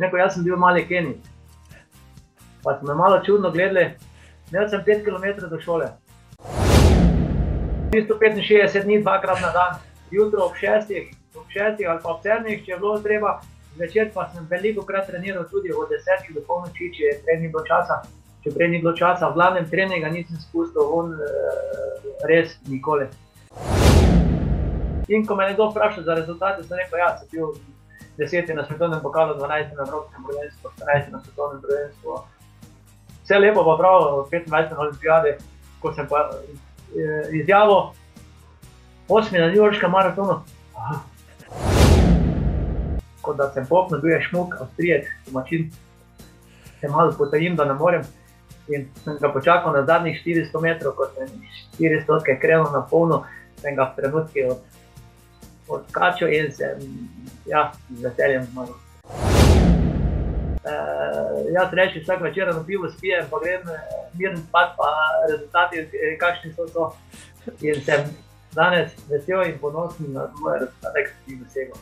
Rekel, jaz sem bil mali Kenij. Pa smo me malo čudno gledali, imel sem 5 km do šole. 365 dni, dvakrat na dan, jutro ob 6, ob 6 ali pa ob 7, če je bilo treba, zvečer pa sem veliko krat treniral tudi od 10 do polnoči, če je prej ni bilo časa. Če prej ni bilo časa, v glavnem treninga nisem spustil, on res nikoli. In ko me je kdo vprašal za rezultate, sem rekel, ja, sem bil deseti na svetovnem pokalu, dvanajsti na evropskem prvenstvu, štirinajsti na svetovnem prvenstvu. Vse lepo, pa prav, 25 na olimpijade, ko sem pa eh, izjavil, osmi na New Yorkskem maratonu. Kot da sem popno, bil je šmuk, avstrijec, domačin, se malo potajim, da ne morem. In sem ga počakal na zadnjih 400 metrov, ko sem 400 krenil na polno, sem ga v trenutki od, odkačil in sem ja, z veseljem zmagal. Uh, jaz rečem, vsak večer na pivo spijem, pa grem miren spat, pa rezultati, kakšni so to. In sem danes vesel in ponosen na svoje rezultate, ki sem jih dosegel.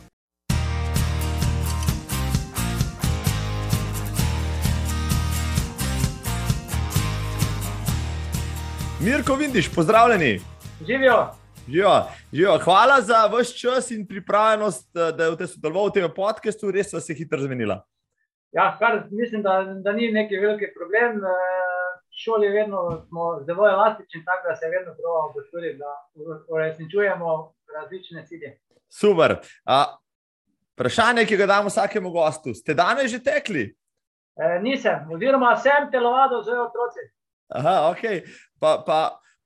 Mirko, vidiš, pozdravljeni. Živijo. Živijo. Živijo. Hvala za vaš čas in pripravljenost, da je v tem sodeloval v tem podkastu, res vas je hitro zmenila. Ja, kar, mislim, da, da ni neki veliki problem. Šoli vedno smo zelo elastični, tako da se vedno pravimo potruditi, da uresničujemo različne cilje. Super. A, vprašanje, ki ga damo vsakemu gostu. Ste danes že tekli? E, nisem, oziroma sem telovadil z otroci. Aha, ok. Pa, pa,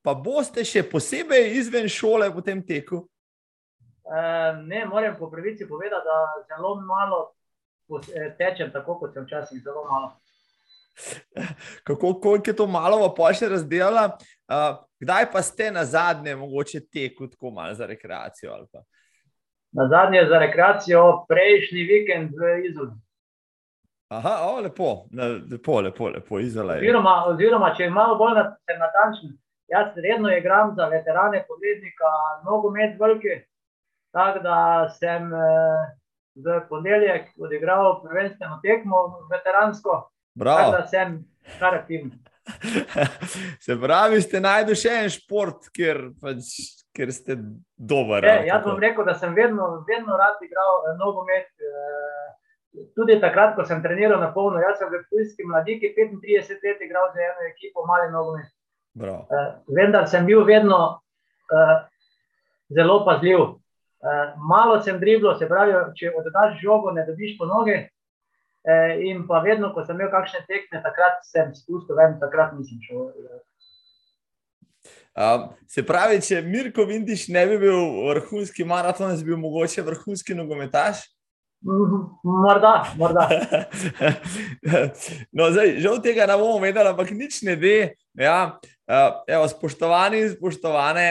pa boste še posebej izven šole v tem teku? E, ne, moram po pravici povedati, da zelo malo tečem, tako kot sem včasih zelo malo. Kako koliko je to malo, pa še razdelala? Uh, kdaj pa ste na zadnje, mogoče teku, tako malo za rekreacijo? Na zadnje za rekreacijo, prejšnji vikend v Izoli. Aha, o, lepo, lepo, lepo, lepo izolaj. Oziroma, oziroma, če je malo bolj natančen, jaz redno igram za veterane podletnika, nogomet veliki, tako da sem eh, v ponedeljek odigral prvenstveno tekmo veteransko, Bravo. tako da sem kar aktiven. Se pravi, ste najdel še en šport, kjer, pač, kjer ste dober. E, jaz bom rekel, da sem vedno, vedno rad igral eh, nogomet. Eh, Tudi takrat, ko sem treniral na polno, jaz sem v Pujski mladiki 35 let igral za eno ekipo, mali nogomet. Uh, vendar sem bil vedno uh, zelo pazljiv. Uh, malo sem driblo, se pravi, če oddaš žogo, ne dobiš po noge. Uh, in pa vedno, ko sem imel kakšne tekme, takrat sem spustil ven, takrat nisem šel. Uh, se pravi, če Mirko Vindiš ne bi bil vrhunski maraton, bi bil mogoče vrhunski nogometaš? Morda, morda. no, zdaj, žal tega ne bomo vedeli, ampak nič ne ve. Ja, evo, spoštovani in spoštovane,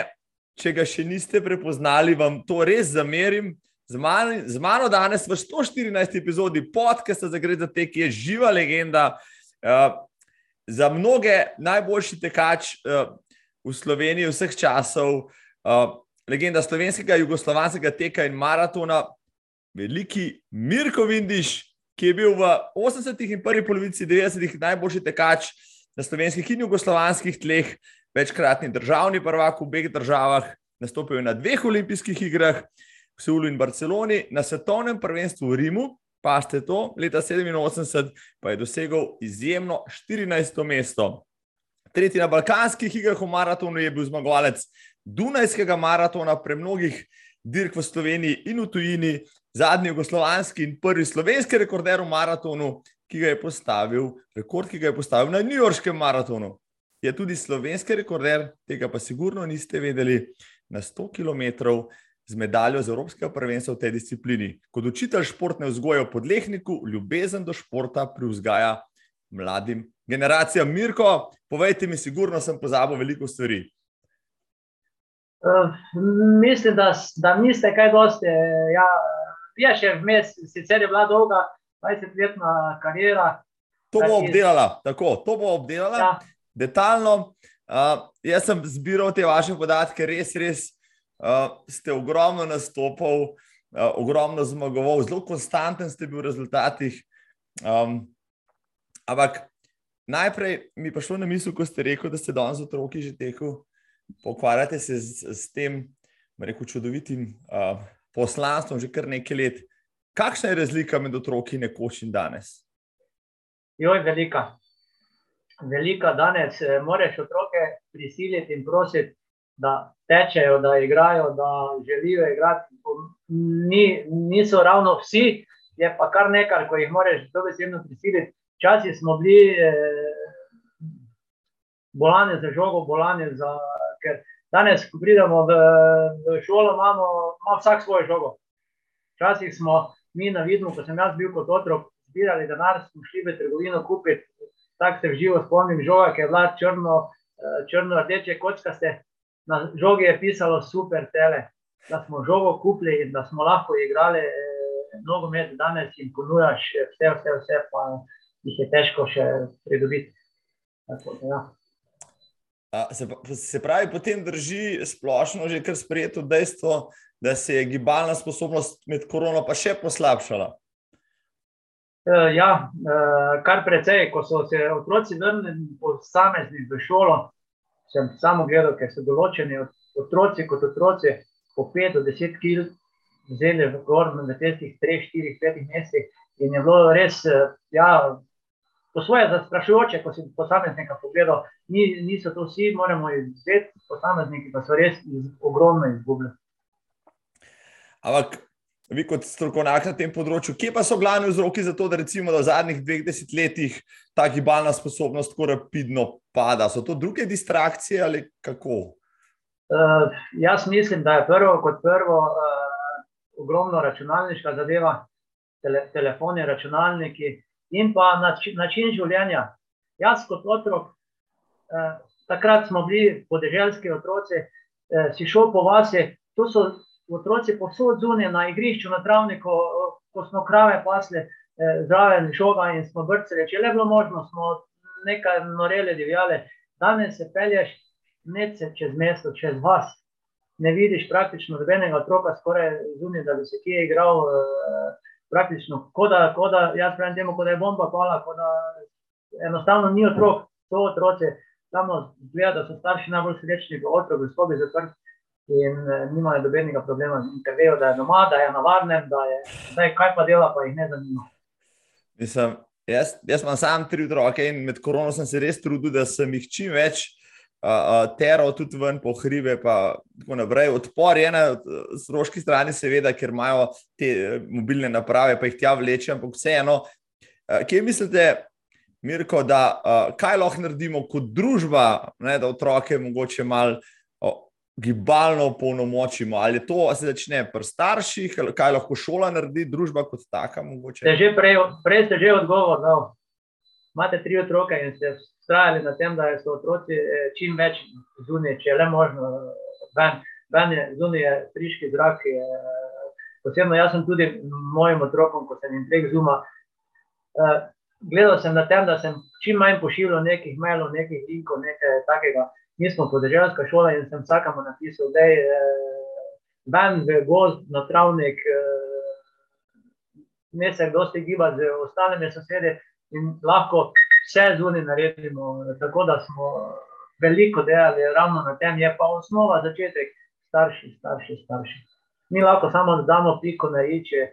če ga še niste prepoznali, vam to res zamerim. Z mano, z mano danes v 114. epizodi podcasta za Gre za tek je živa legenda. Uh, za mnoge najboljši tekač uh, v Sloveniji vseh časov, uh, legenda slovenskega, jugoslovanskega teka in maratona, veliki Mirko Vindiš, ki je bil v 80-ih in prvi polovici 90-ih najboljši tekač na slovenskih in jugoslovanskih tleh, večkratni državni prvak v obeh državah, nastopil je na dveh olimpijskih igrah, v Seulu in Barceloni, na svetovnem prvenstvu v Rimu, pa ste to, leta 87, pa je dosegel izjemno 14. mesto. Tretji na balkanskih igrah v maratonu je bil zmagovalec Dunajskega maratona, pre mnogih dirk v Sloveniji in v tujini, zadnji jugoslovanski in prvi slovenski rekorder v maratonu, ki ga je postavil, rekord, ki ga je postavil na New Yorkskem maratonu. Je tudi slovenski rekorder, tega pa sigurno niste vedeli, na 100 km z medaljo z Evropskega prvenstva v tej disciplini. Kot učitelj športne vzgoje v podlehniku, ljubezen do športa privzgaja mladim generacijam. Mirko, povejte mi, sigurno sem pozabil veliko stvari. Uh, mislim, da, da niste kaj dosti. Ja, je še vmes, sicer je bila dolga 20-letna karijera. To bo obdelala, tako, to bo obdelala ja. detaljno. Uh, jaz sem zbiral te vaše podatke, res, res uh, ste ogromno nastopal, uh, ogromno zmagoval, zelo konstanten ste bil v rezultatih. Um, ampak najprej mi je prišlo na misel, ko ste rekel, da ste danes otroki že tekel, pokvarjate se z, z tem, rekel, čudovitim uh, poslanstvom že kar nekaj let. Kakšna je razlika med otroki nekoč in danes? Jo velika. Velika danes, eh, moraš otroke prisiliti in prositi, da tečejo, da igrajo, da želijo igrati. Ni, niso ravno vsi, je pa kar nekaj, ko jih moraš dobesedno prisiliti. Včasih smo bili eh, bolani za žogo, bolani za. Danes, ko pridemo v, v šolo, imamo, imamo vsak svojo žogo. Včasih smo mi na vidu, ko sem jaz bil kot otrok, zbirali denar, smo šli v trgovino kupiti. Tako se v živo spomnim, žoga, ki je bila črno, eh, črno-rdeče kockaste. Na žogi je pisalo super tele, da smo žogo kupili in da smo lahko igrali eh, nogomet danes in ponujaš vse, vse, vse, pa jih je težko še pridobiti. Tako, ja. Se, se pravi, potem drži splošno že kar sprejeto dejstvo, da se je gibalna sposobnost med korono pa še poslabšala. Uh, ja, uh, kar precej, ko so se otroci vrnili posamezni v šolo, sem samo gledal, ker so določeni otroci kot otroci po 5 do 10 kg vzeli v gornjem v teh 3, 4, 5 mesecih in je bilo res, uh, ja, po svoje zastrašujoče, ko si posameznika pogledal, Ni, niso to vsi, moramo izvedeti, posamezniki pa so res ogromno izgubljeni. Ampak, vi kot strokovnjak na tem področju, kje pa so glavni vzroki za to, da recimo da v zadnjih dveh desetletjih ta gibalna sposobnost tako rapidno pada? So to druge distrakcije ali kako? Uh, jaz mislim, da je prvo kot prvo uh, ogromno računalniška zadeva, tele, telefoni, računalniki in pa način, način življenja. Jaz kot otrok, eh, takrat smo bili podeželski otroci, eh, si šel po vasi, tu so otroci posod zunaj na igrišču, na travniku, ko smo krave pasli, eh, zraven žoga in smo brcali. Če le bilo možno, smo nekaj noreli, divjali. Danes se pelješ nece čez mesto, čez vas. Ne vidiš praktično nobenega otroka, skoraj zunaj, da bi se kje igral. Eh, praktično, kot da, ko da, jaz pravim temu, kot da je bomba pala, kot da enostavno ni otrok, to otroci, samo gleda, da so starši najbolj srečni, ko otrok v sobi zaprt in eh, nimajo dobenega problema, ker vejo, da je doma, da je navarnem, da je, da je kaj pa dela, pa jih ne zanima. Mislim, jaz, jaz imam sam tri otroke in med korono sem se res trudil, da sem jih čim več teral tudi ven po hribe, pa tako naprej. Odpor je na stroški strani, seveda, ker imajo te eh, mobilne naprave, pa jih tja vlečem, ampak vseeno. Kje mislite, Mirko, da kaj lahko naredimo kot družba, ne, da otroke mogoče malo gibalno polnomočimo? Ali to se začne pri starših, kaj lahko šola naredi, družba kot taka? Prej, prej ste že odgovor. No. Imate tri otroke in ste ustrajali na tem, da so otroci eh, čim več zunaj, če le možno. Ven, ven je zunaj je friški zrak. Je, posebno jaz sem tudi mojim otrokom, ko sem jim prek zuma. Uh, gledal sem na tem, da sem čim manj pošiljal nekih mailov, nekih linkov, nekaj takega. Mi smo podeželjska šola in sem vsakamo napisal, da je uh, ven v gozd, na travnik, uh, ne se dosti giba z ostalimi sosedi in lahko vse zunaj naredimo, tako da smo veliko delali, ravno na tem je pa osnova, začetek, starši, starši, starši. Mi lahko samo damo piko na iče,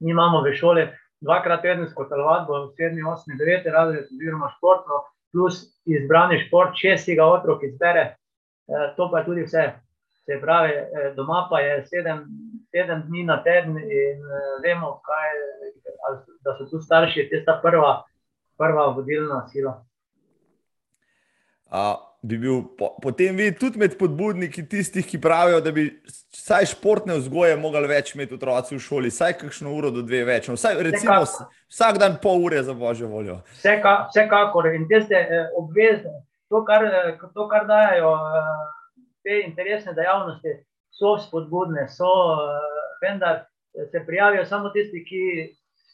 mi imamo v šoli dvakrat tedensko telovadbo, 7, 8, 9 razred, oziroma športno, plus izbrani šport, če si ga otrok izbere, eh, to pa je tudi vse. Se pravi, eh, doma pa je sedem, sedem dni na teden in eh, vemo, kaj, da so tu starši, tista prva prva vodilna sila. A, bi bil po, potem vi tudi med podbudniki tistih, ki pravijo, da bi vsaj športne vzgoje mogli več imeti otroci v šoli, vsaj kakšno uro do dve več, no, vsaj recimo vsekakor. vsak dan pol ure za božjo voljo. Vseka, vsekakor in te ste eh, obvezni. To kar, eh, to, kar dajo eh, te interesne dejavnosti, so spodbudne, so, eh, vendar se prijavijo samo tisti, ki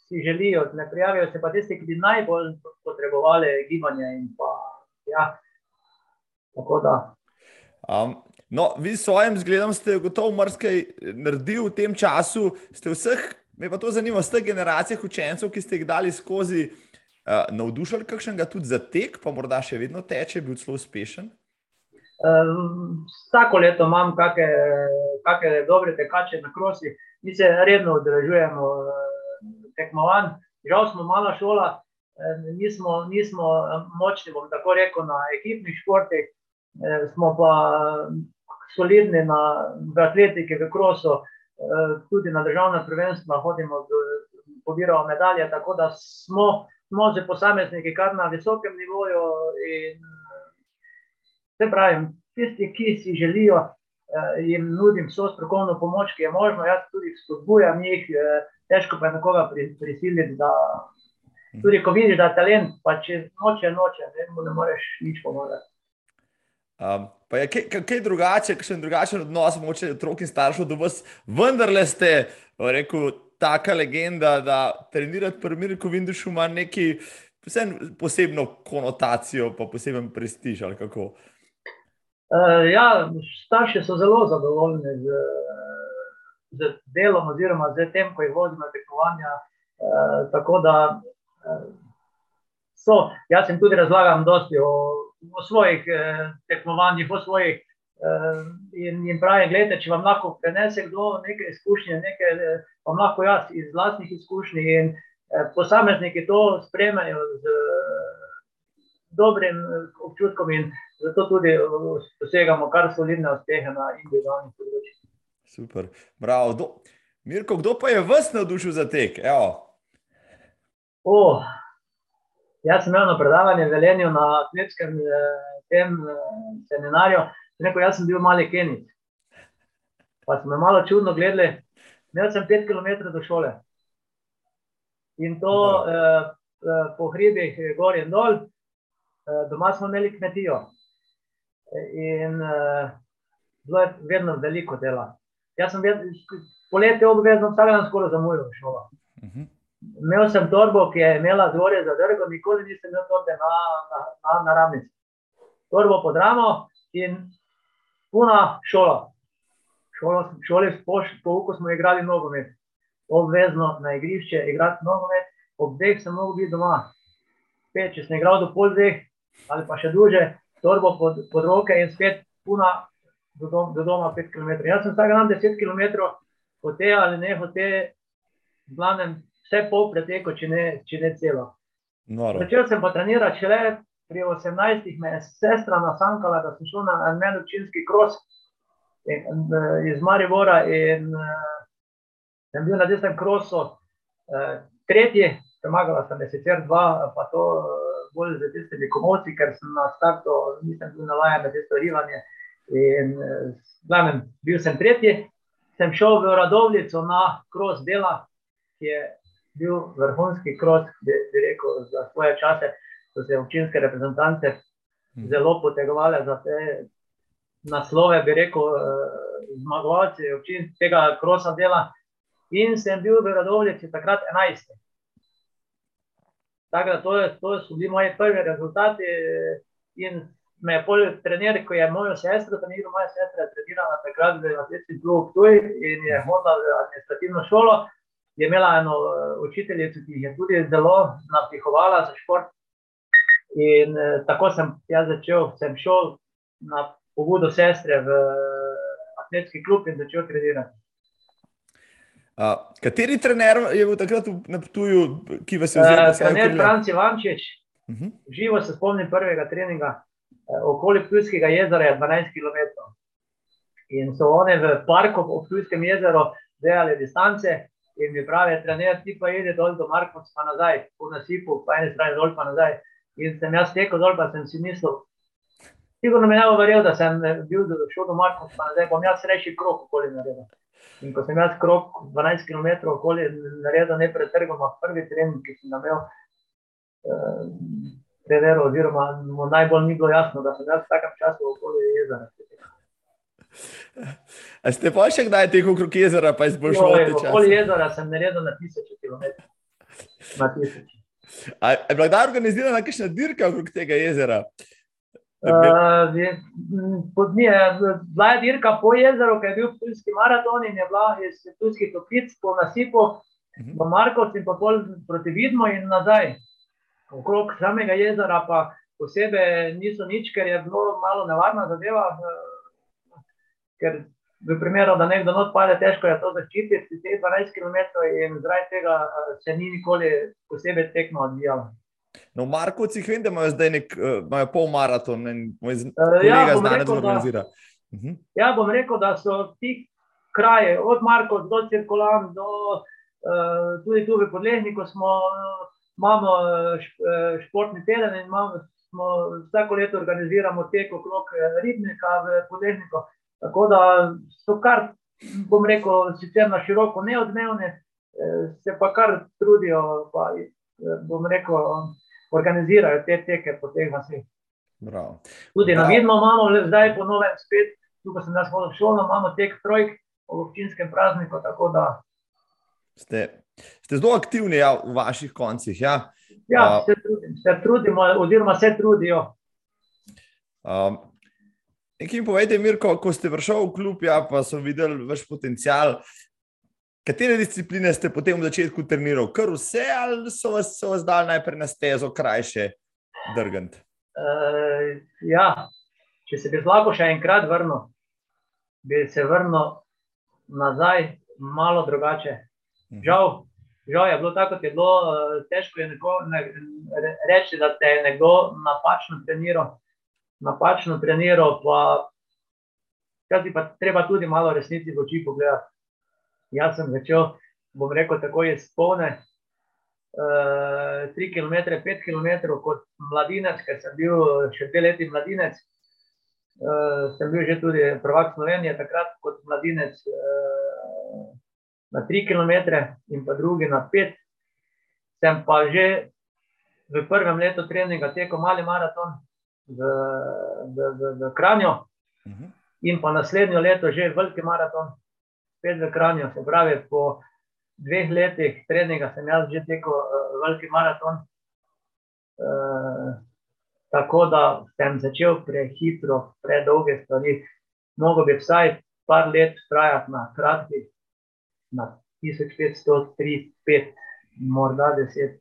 si želijo, ne prijavijo se pa tisti, ki bi najbolj potrebovali gibanje. Pa, ja, um, no, vi s svojim zgledom ste gotovo marsikaj naredili v tem času. Ste vseh Me pa to zanima, ste generacije učencev, ki ste jih dali skozi, uh, navdušili kakšnega tudi za tek, pa morda še vedno teče, bil zelo uspešen? Um, vsako leto imam kakšne dobre tekače na krosi, mi se redno udeležujemo tekmovanj. Žal smo mala šola, nismo, nismo močni, bom tako rekel, na ekipnih športih, smo pa solidni na, v atletiki, v krosu, eh, tudi na državnem prvenstvu, hodimo, pobiramo medalje. Tako da smo, smo že posamezniki, kar na visokem nivoju. In, se pravi, tisti, ki si želijo, eh, jim nudim vso strokovno pomoč, ki je možno, jaz tudi spodbujam jih, eh, težko pa je nekoga prisiliti. Tudi, ko vidiš, da je talent, pa če noče, noče, ne, ne moreš nič pomagati. Um, pa je kaj, kaj drugače, še en drugačen odnos, moče otrok in staršev do vas, vendar le ste, rekel, taka legenda, da trenirati pri Mirku Vindušu ima neki posebno konotacijo, pa poseben prestiž ali kako. Uh, ja, starši so zelo zadovoljni z, z delom, oziroma z tem, ko jih vodim na tekmovanja. Uh, tako da uh, so, jaz jim tudi razlagam dosti o v svojih eh, tekmovanjih, v svojih. Eh, in, in pravi, gledajte, če vam lahko prenese kdo nekaj izkušnje, nekaj eh, vam lahko jaz iz vlastnih izkušnj. In eh, posamezniki to spremljajo z eh, dobrim eh, občutkom, in zato tudi dosegamo kar solidne uspehe na individualnih področjih. Super, bravo. Do, Mirko, kdo pa je vas navdušil za tek? Oh, Jaz sem imel na predavanje v Velenju na atletskem eh, tem, eh, seminarju. Rekel, jaz sem bil mali Kenic. Pa smo me malo čudno gledali. Imel sem pet km do šole. In to eh, eh, po hribih, gor in dol. Eh, doma smo imeli kmetijo. In eh, bilo je vedno veliko dela. Jaz sem vedno, poletje obvezno, vsak dan skoraj zamujal v šolo. Uh mhm. -huh. Imel sem torbo, ki je imela zgoraj za drgo, nikoli nisem imel torbe na, na, na, na ravnici. Torbo pod ramo in puna šola. Šolo, šoli po pouku smo igrali nogomet. Obvezno na igrišče igrati nogomet, ob dveh sem mogel biti doma. Spet, če sem igral do pol dveh ali pa še duže, torbo pod, pod roke in spet puna do, dom, do doma 5 km. Jaz sem vsak dan 10 km, hote ali ne hote, v glavnem vse pol preteko, če ne, če ne celo. Noro. Začel sem pa trenirati šele pri 18, me je sestra nasankala, da sem šel na medicинski kros in, in, iz Maribora in uh, sem bil na desnem krosu uh, tretji, premagala sem sicer dva, pa to bolj za tiste komoci, ker sem na startu nisem bil navajen na tisto rivanje in glavnem, bil sem tretji, sem šel v Radovljico na kros dela, ki je bil vrhunski krok, bi, bi rekel, za svoje čase, ko so se občinske reprezentance hmm. zelo potegovali za te naslove, bi rekel, eh, zmagovalci občinskega krosa dela. In sem bil v Radovljici takrat 11. Tako da to, je, to so bili moji prvi rezultati. In me je pol trener, ko je mojo sestro, treniral, moja sestra je trenirala takrat v Atletični klub Tuj in je hodila v administrativno šolo je imela eno eh, učiteljico, ki je tudi zelo napihovala za šport. In eh, tako sem jaz začel, sem šel na pobudo sestre v eh, atletski klub in začel trenirati. Uh, kateri trener je bil takrat na Ptuju, ki vas je vzel? Uh, trener Franc Ivančič. Uh mhm. -huh. Živo se spomnim prvega treninga. Uh, okoli Ptujskega jezera je 12 km. In so oni v parku ob Ptujskem jezeru delali distance. In mi pravi, trener, ti pa ide dol do Marka, pa nazaj, po nasipu, pa ene strani dol, pa nazaj. In sem jaz tekel dol, pa sem si mislil, sigurno mi ne bo verjel, da sem bil šel do Marka, pa nazaj, bom jaz reči krok okoli naredil. In ko sem jaz krok 12 km okoli naredil, ne pretrgom, prvi trening, ki sem imel, eh, trenerov, oziroma najbolj ni bilo jasno, da sem jaz v takem času okoli jezera. A ste pa še kdaj tekel okrog jezera, pa izboljšali čas? Okoli jezera sem naredil na tisoče kilometrov. Je bila kdaj organizirana kakšna dirka okrog tega jezera? Uh, bila je dirka po jezeru, ki je bil Ptujski maraton in je bila iz Ptujskih toplic po nasipu. mhm. v Markovci in pa pol proti Vidmu in nazaj. Okrog samega jezera pa posebej niso nič, ker je bilo malo nevarna zadeva. Eh, ker v primeru, da nekdo not pade, težko je to zaščititi, te 12 km in zaradi tega eh, se ni nikoli posebej tekmo odvijalo. No, v Markovcih vem, da imajo zdaj nek, uh, imajo pol maraton, in moj uh, ja, znanec organizira. Da, Uh mhm. -huh. Ja, bom rekel, da so ti kraje, od Marko do Cirkulan, do uh, tudi tu v Podlehniku, smo, imamo športni teden in imamo, smo, vsako leto organiziramo tek okrog ribnika v Podlehniku. Tako da so kar, bom rekel, sicer na široko neodmevne, se pa kar trudijo, pa bom rekel, organizirajo te teke po teh vaseh. Tudi na vidno imamo, zdaj po novem spet tukaj sem jaz hodil v šolo, imamo tek trojk v občinskem prazniku. Ste, ste zelo aktivni ja, v vaših koncih. Ja, ja uh, se, trudim, se trudimo, oziroma se trudijo. Um, Nekaj povejte, Mirko, ko ste prišli v klub, ja, pa so videli vaš potencial. Katere discipline ste potem v začetku trenirali? Kar vse, ali so vas, so vas dali najprej na stezo, krajše, drgant? Uh, ja, če se bi lahko še enkrat vrnil, bi se vrnil nazaj, malo drugače. Mhm. Žal, žal je bilo tako, kot je bilo. Eh, težko je neko, ne, reči, da te je nekdo napačno treniral. Napačno treniral, pa je pa treba tudi malo resnici v oči pogledati. Jaz sem začel, bom rekel, tako je spone. 3 km, 5 km kot mladinec, ker sem bil še dve leti mladinec, uh, sem bil že tudi prvak Slovenije, takrat kot mladinec uh, na 3 km in pa drugi na 5. Sem pa že v prvem letu treninga tekel mali maraton v, v, v, v Kranju uh mhm. -huh. in pa naslednjo leto že veliki maraton, spet v Kranju. Se pravi, po dveh letih treninga sem jaz že tekel uh, veliki maraton. Uh, Tako da sem začel prehitro, predolge stvari. Mogoče bi vsaj par let trajal na kratkih, na 1500, 3, 5, morda 10.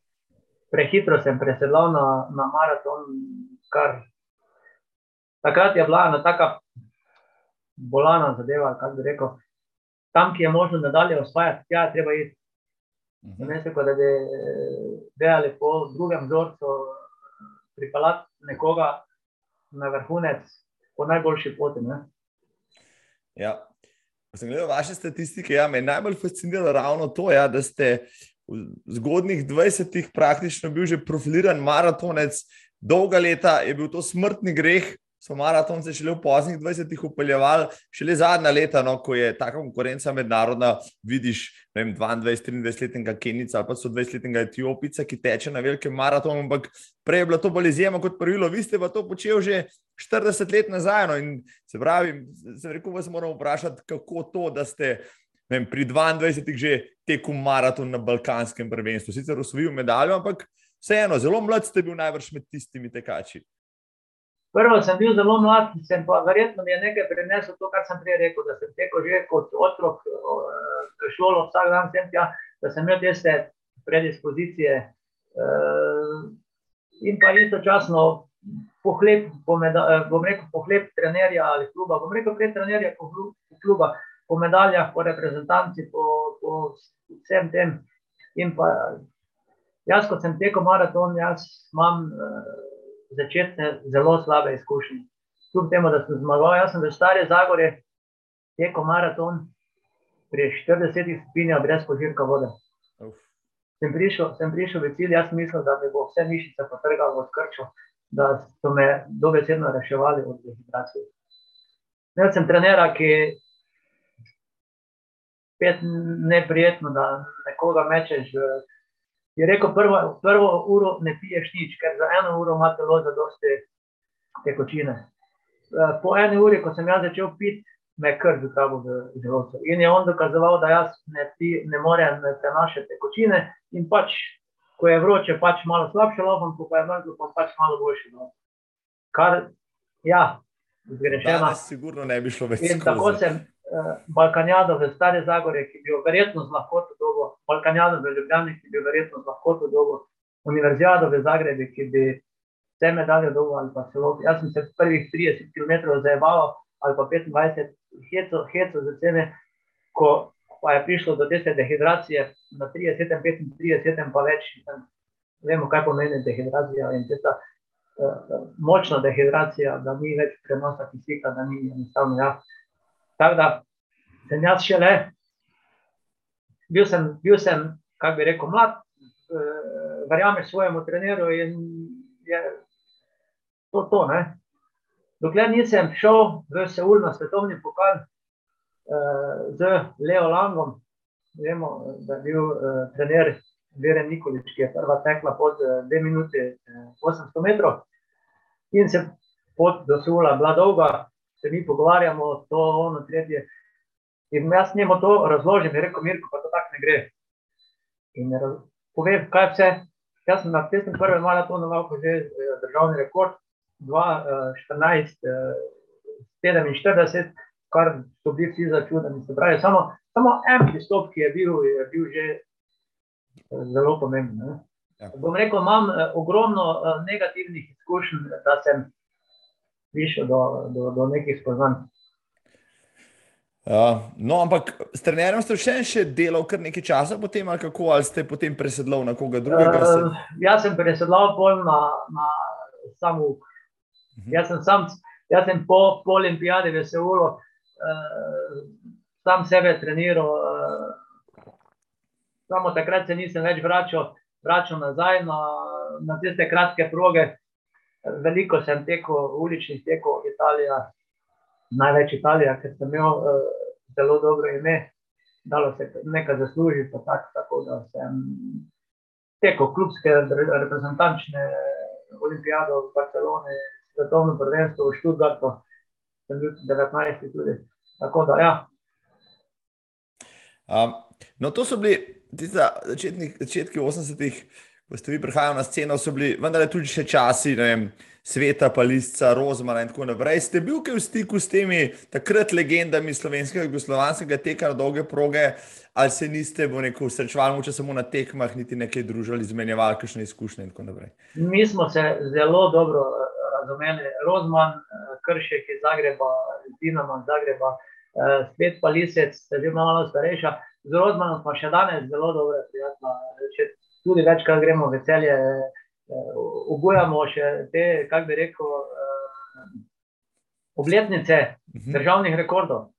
Prehitro sem presedlal na, na maraton, kar takrat je bila ena taka bolana zadeva, kako bi rekel. Tam, ki je možno nadalje osvajati, tja je treba iti. Ne se, da bi delali po drugem vzorcu, pripeljati nekoga na vrhunec po najboljši poti. Ne? Ja. Ko sem gledal vaše statistike, ja, me je najbolj fasciniralo ravno to, ja, da ste v zgodnih 20-ih praktično bil že profiliran maratonec, dolga leta je bil to smrtni greh, so maraton šele v poznih 20-ih upeljevali, šele zadnja leta, no, ko je ta konkurenca mednarodna, vidiš 22-23-letnega Kenica ali pa so 20-letnega Etiopica, ki teče na velikem maratonu, ampak prej je bila to bolj izjema kot pravilo, vi ste pa to počeli že 40 let nazaj. No, in se pravi, se rekel, vas moramo vprašati, kako to, da ste. Vem, pri 22-ih že tekel maraton na Balkanskem prvenstvu, sicer osvojil medaljo, ampak vseeno, zelo mlad ste bil najbrž med tistimi tekači. Prvo sem bil zelo mlad, sem pa verjetno mi je nekaj prinesel to, kar sem prej rekel, da sem tekel že kot otrok v šolo vsak dan, sem tja, da sem imel tiste predispozicije eh, in pa istočasno pohlep, eh, bom rekel, pohlep trenerja ali kluba, bom rekel, pred trenerja kluba, po medaljah, po reprezentanci, po, po vsem tem. In pa jaz, kot sem tekel maraton, jaz imam eh, začetne zelo slabe izkušnje. Kljub temu, da sem zmagal, jaz sem v Stare Zagore tekel maraton pri 40 stopinjah brez požirka vode. Sem prišel, sem prišel v cilj, jaz mislim, da mi bo vse mišice potrgalo od krčo, da so me dobesedno reševali od dehidracije. Imel sem trenera, ki je neprijetno, da nekoga mečeš v je rekel, prvo, prvo uro ne piješ nič, ker za eno uro ima telo za dosti tekočine. Eh, po eni uri, ko sem jaz začel piti, me je kar zutavo v želodcu. In je on dokazoval, da jaz ne, pi, ne morem naše tekočine in pač, ko je vroče, pač malo slabše lopam, ko pa je mrzlo, pa pač malo boljše. No. Kar, ja, zgrešeno. Sigurno ne bi šlo več. In tako sem, Balkanjado v Stare Zagore, ki bi jo verjetno z lahkoto dobo, Balkanjado v Ljubljani, ki bi jo verjetno z lahkoto dobo, Univerzijado v Zagrebi, ki bi vse medalje dobo ali pa celo. Jaz sem se prvih 30 km zajeval ali pa 25 heco, heco za cene, ko pa je prišlo do te dehidracije na 30, 35, pa več. Vemo, kaj pomeni dehidracija in testa. Uh, močna dehidracija, da ni več prenosa kisika, da ni enostavno. Ja. Tako da sem jaz še le, bil sem, bil sem kako bi rekel, mlad, uh, verjamem svojemu trenerju in je to to. Ne. Dokler nisem šel v Seul na svetovni pokal uh, z Leo Langom, vemo, da je bil uh, trener Veren Nikolič, ki je prva tekla pod 2 minuti 800 metrov in se pot do Seula bila dolga, se mi pogovarjamo, to, ono, tretje. In jaz njemu to razložim, je rekel, Mirko, pa to tako ne gre. In povem, kaj vse. Jaz sem na testem prvem maratonu lahko že državni rekord, 2, 14, 47, kar so bili vsi začudeni. Pravi, samo, samo en pristop, ki je bil, je bil že zelo pomemben. Ja. Bom rekel, imam ogromno negativnih izkušenj, da sem prišel do, do, do nekih spoznanj. Uh, no, ampak s trenerjem ste še, še delal kar nekaj časa, potem, ali kako ali ste potem presedlal na koga drugega? Uh, jaz sem presedlal bolj na, na samo uk. Uh mhm. -huh. Jaz sem, sam, jaz sem po, po olimpijadi veselo, uh, sam sebe treniral. Uh, samo takrat se nisem več vračal, vračal nazaj na, na tiste kratke proge. Veliko sem tekel, uličnih tekov, Italija, največ Italija, ker sem imel uh, zelo dobro ime, dalo se nekaj zaslužiti. Tak, tako da sem tekel klubske reprezentančne olimpijade v Barceloni, svetovno prvenstvo v Študgartu, sem bil 19. tudi. Tako da, ja. Um, no, to so bili začetki, začetki 80-ih, ko ste vi prihajali na sceno, so bili vendar tudi še časi, ne vem sveta, palisca, rozmana in tako naprej. Ste bil kaj v stiku s temi takrat legendami slovenskega in jugoslovanskega teka na dolge proge, ali se niste, bo rekel, srečevali moče samo na tekmah, niti nekaj družili, izmenjevali kakšne izkušnje in tako naprej? Mi smo se zelo dobro eh, razumeli. Rozman, eh, Kršek iz Zagreba, Dinamo iz Zagreba, eh, spet palisec, že malo starejša. Z Rozmanom smo še danes zelo dobre prijatelje. Tudi večkrat gremo v celje, obujamo še te, kako bi rekel, uh, obletnice mhm. državnih rekordov.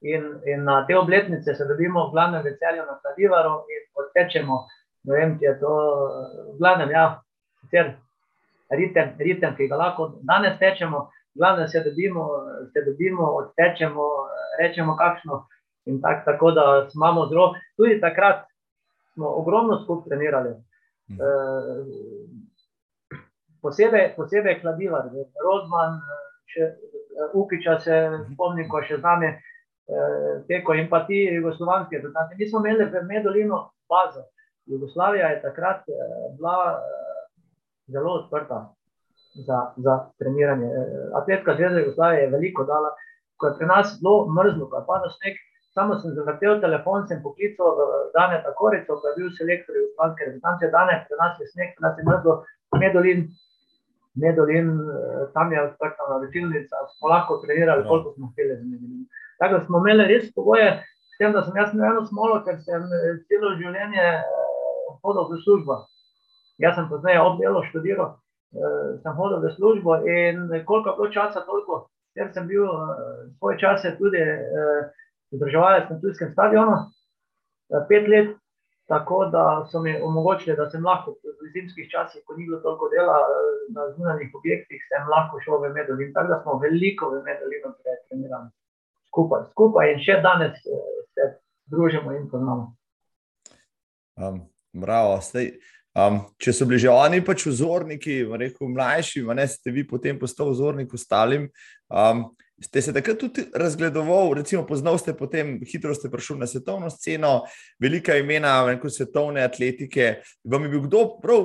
In, in na te obletnice se dobimo v glavnem veselju na Stadivaru in odtečemo. Ne vem, če je to v glavnem, ja, sicer ritem, ritem, ki ga lahko danes tečemo, v glavnem se dobimo, se dobimo, odtečemo, rečemo kakšno. In tak, tako da imamo zelo, tudi takrat smo ogromno skupaj trenirali. Uh, posebej, posebej kladivar, Rozman, še, Ukiča se mhm. spomnim, ko še z nami uh, teko in pa ti jugoslovanske. Mi smo imeli v Medolino bazo. Jugoslavija je takrat uh, bila uh, zelo odprta za, za treniranje. Uh, Atletka zveza Jugoslavije je veliko dala, ko je pri nas zelo mrzlo, ko je padal sneg, Samo sem zavrtel telefon, sem poklical Dane Takorico, ki je bil selektor v Spanske reprezentance. Dane, pri nas je sneg, pri nas je mrzlo, Medolin, Medolin, eh, tam je odprta navitilnica, smo lahko trenirali, no. koliko smo hteli z Medolin. Tako da smo imeli res pogoje, s tem, da sem jaz imel eno smolo, ker sem eh, celo življenje eh, hodil v službo. Jaz sem pozneje obdelo študiral, sem hodil v službo in koliko je bilo časa, toliko, ker sem bil svoje čase tudi izobraževalec na tujskem stadionu, eh, pet let, tako da so mi omogočili, da sem lahko v zimskih časih, ko ni bilo toliko dela eh, na zunanjih objektih, sem lahko šel v Medolin. Tako da smo veliko v Medolinu trenirali skupaj, skupaj in še danes eh, se družimo in poznamo. Um, bravo, zdaj. Um, če so bili že oni pač vzorniki, rekel mlajši, ne ste vi potem postali vzornik ostalim. Um, ste se takrat tudi razgledoval, recimo, poznal ste potem, hitro ste prišli na svetovno sceno, velika imena, rekel, svetovne atletike. Vam je bil kdo prav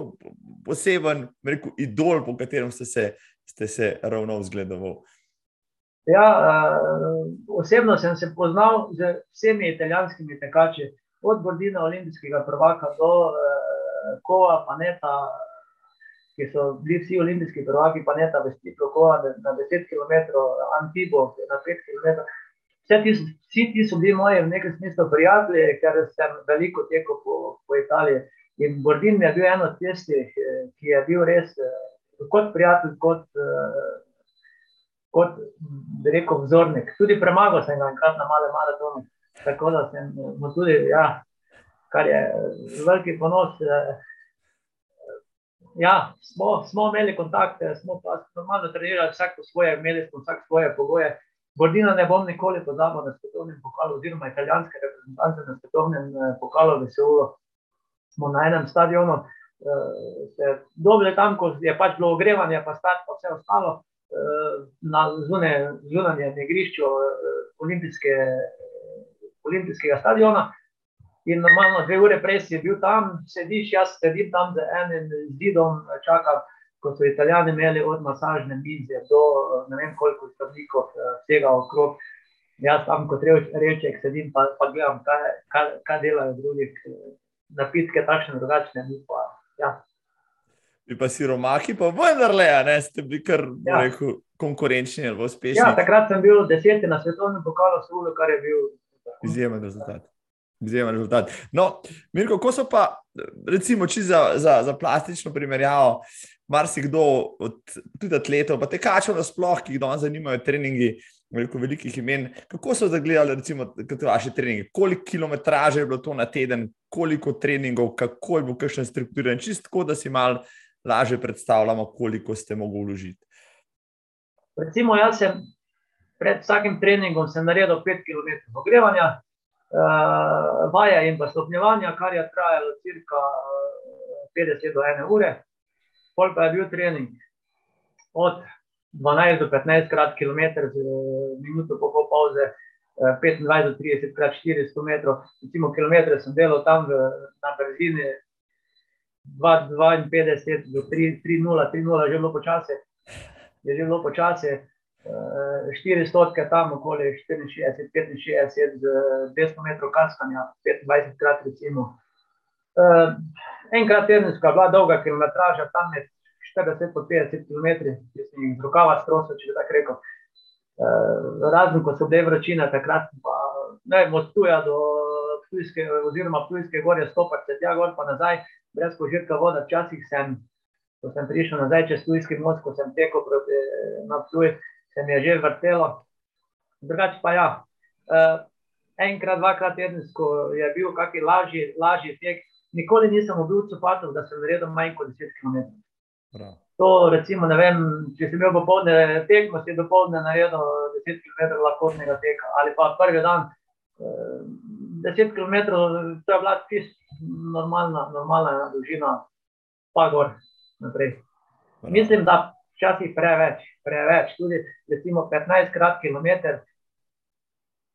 poseben, rekel, idol, po katerem ste se, ste se ravno vzgledoval? Ja, uh, osebno sem se poznal z vsemi italijanskimi tekači, od Bordina, olimpijskega prvaka do uh, Kova, Paneta, ki so bili vsi olimpijski prvaki, Paneta, Vestipro, Kova na 10 km, Antibo na 5 km. Vse ti, vsi ti so bili moji v nekem smislu prijatelji, ker sem veliko tekel po, po Italiji. In Bordin je bil eno od tistih, ki je bil res kot prijatelj, kot kot rekel, vzornik. Tudi premagal sem ga enkrat na male maratone. Tako da sem mu tudi, ja, kar je veliki ponos. Eh, ja, smo, smo imeli kontakte, smo pa normalno trenirali, vsak po svoje, imeli smo vsak svoje pogoje. Bordina ne bom nikoli pozabil na svetovnem pokalu, oziroma italijanske reprezentance na svetovnem eh, pokalu v Seulu. Smo na enem stadionu, eh, se dobili tam, ko je pač bilo ogrevanje, pa start, pa vse ostalo na zunanjem igrišču eh, olimpijske, olimpijskega stadiona. In normalno, dve ure prej si bil tam, sediš, jaz sedim tam z enim zidom, čakam, kot so italijani imeli od masažne mize do ne vem koliko stavnikov eh, vsega okrog. Jaz tam kot reček sedim, pa, pa gledam, kaj, kaj, kaj delajo drugi, napitke takšne drugačne, mi pa, ja, bi pa siromahi, pa vendarle, ne, ste bili kar ja. rekel, konkurenčni ali uspešni. Ja, takrat sem bil deseti na svetovnem pokalu, Sulu, kar je bil izjemen rezultat. Izjemen rezultat. No, Mirko, ko so pa, recimo, za, za, za plastično primerjavo, marsikdo od tudi atletov, pa tekačev nasploh, ki jih danes zanimajo treningi. Veliko velikih imen. Kako so zagledali, recimo, vaše treninge? Koliko kilometraže je bilo to na teden, koliko treningov, kako je bil kakšen strukturiran, čisto, da si mal lažje predstavljamo, koliko ste mogli vložiti. Recimo, jaz sem pred vsakim treningom naredil 5 km ogrevanja, uh, vaja in pa stopnjevanja, kar je trajalo cirka 50 eh, do 1 ure. Pol pa je bil trening od 12 do 15 krat km, z minuto po pol pauze. 25 do 30 krat 400 metrov, recimo kilometre sem delal tam v, na brzini 2,52 do 3,0, 3,0 je že bilo počasi. Je že bilo počasi, 4 stotke tam, okoli 64, 65, z 200 metrov kaskanja, 25 krat recimo. Enkrat tedensko je bila dolga kilometraža, tam je 40 po 50 km, ki sem jih z rokava strosil, če bi tako rekel. Razen, ko so bile vročine, takrat pa ne, od tuja do Ptujske, oziroma Ptujske gore stopati, se tja gor pa nazaj, brez požirka voda. Včasih sem, ko sem prišel nazaj čez Tujski most, ko sem tekel proti Napsuj, se mi je že vrtelo. Drugače pa ja, uh, enkrat, dvakrat tedensko je bil kakšen lažji, lažji tek. Nikoli nisem bil v Copatu, da sem naredil manj kot 10 km. Prav. To, recimo, ne vem, če sem imel popoldne tekmo, si dopoldne naredil 10 km lahkotnega teka ali pa prvi dan. 10 km, to je bila čisto normalna, normalna dolžina, pa gor naprej. Mislim, da včasih preveč, preveč, tudi recimo 15 krat km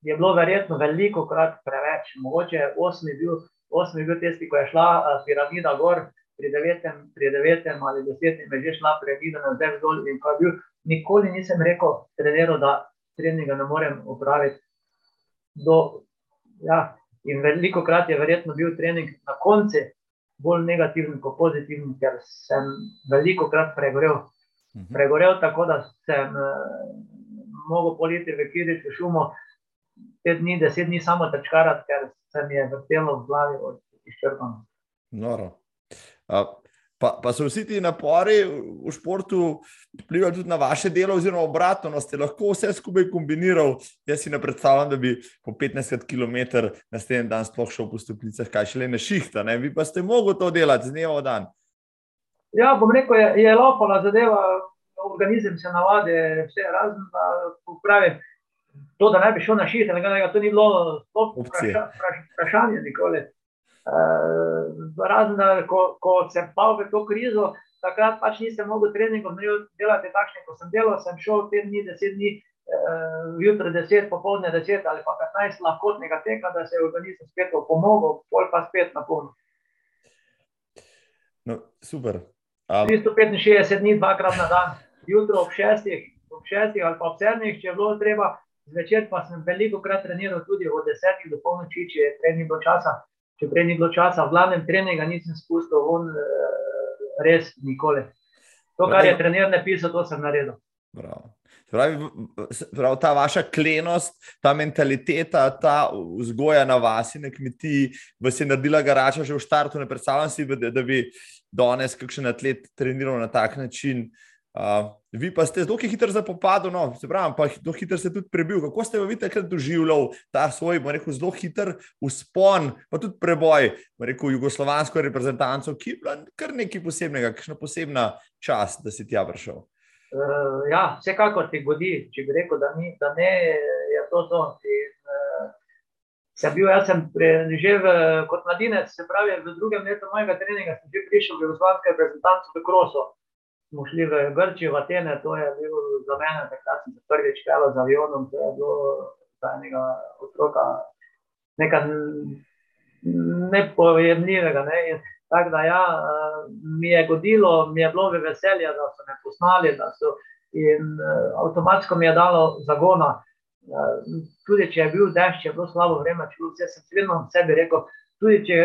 je bilo verjetno veliko krat preveč. Mogoče 8 je bil, 8 je bil tisti, ko je šla piramida gor, pri 9, pri 9 ali 10 je že šla piramida na zdaj dol in ko je bil, nikoli nisem rekel treneru, da treninga ne morem upraviti do, ja, In veliko krat je verjetno bil trening na koncu bolj negativen kot pozitiven, ker sem veliko krat pregorel. Mhm. Pregorel tako, da sem uh, mogel politi v Kiriču šumo, pet dni, deset dni samo tečkarati, ker se mi je vrtelo v glavi od izčrpanosti. Noro. Pa, pa so vsi ti napori v športu vplivali tudi na vaše delo, oziroma obratno, no, ste lahko vse skupaj kombinirali. Jaz si ne predstavljam, da bi po 15 km naslednji dan sploh šel po stopnicah, kaj šele na šihta, ne? vi pa ste mogli to delati z dneva v dan. Ja, bom rekel, je, je lopala zadeva, organizem se navadi, vse razen, da pravim. To, da ne bi šel na šihta, to ni bilo vprašanje nikoli. Uh, razen, da ko, ko sem pa v to krizo, takrat pač nisem mogel treningov delati takšne, kot sem delal. Sem šel te dni, deset dni, uh, jutro deset, popoldne deset ali pa petnajst lahkotnega teka, da se je organizem spet pomogel, pol pa spet na polno. No, super. Um. 365 dni, dvakrat na dan, jutro ob šestih, ob šestih ali pa ob sedmih, če je bilo treba. Zvečer pa sem veliko krat treniral tudi od desetih do polnoči, če prej ni bilo časa. Če prej ni bilo časa, v glavnem treninga nisem spustil, on res nikoli. To, kar je trener napisal, to sem naredil. Bravo. Pravi, pravi, ta vaša klenost, ta mentaliteta, ta vzgoja na vas, na kmetiji, vas je naredila garača že v startu. Ne predstavljam si, da, da bi danes kakšen atlet treniral na tak način. Uh, vi pa ste zelo hitro zapopadli, no, se pravi, pa zelo hitro ste tudi prebil. Kako ste vi takrat doživljali ta svoj, rekel, zelo hiter uspon, pa tudi preboj, rekel, jugoslovansko reprezentanco, ki je bila kar nekaj posebnega, kakšna posebna čast, da si tja prišel. Uh, ja, vsekakor ti godi, če bi rekel, da, ni, da ne je to uh, sem bil, jaz sem pre, že v, kot mladinec, se pravi, v drugem letu mojega treninga, sem že prišel v Jugoslavijsko reprezentanco v Kroso. Smo šli v Grčijo, v Atene, to je bil za mene, takrat sem se prvič pel z avionom, to je bilo za enega otroka nekaj nepojemljivega. Ne? Tako da, ja, mi je godilo, mi je bilo veselje, da so me poznali, da so in avtomatsko mi je dalo zagona. Tudi če je bil dež, če je bilo slabo vreme, če vse, sem vedno sebi rekel, tudi če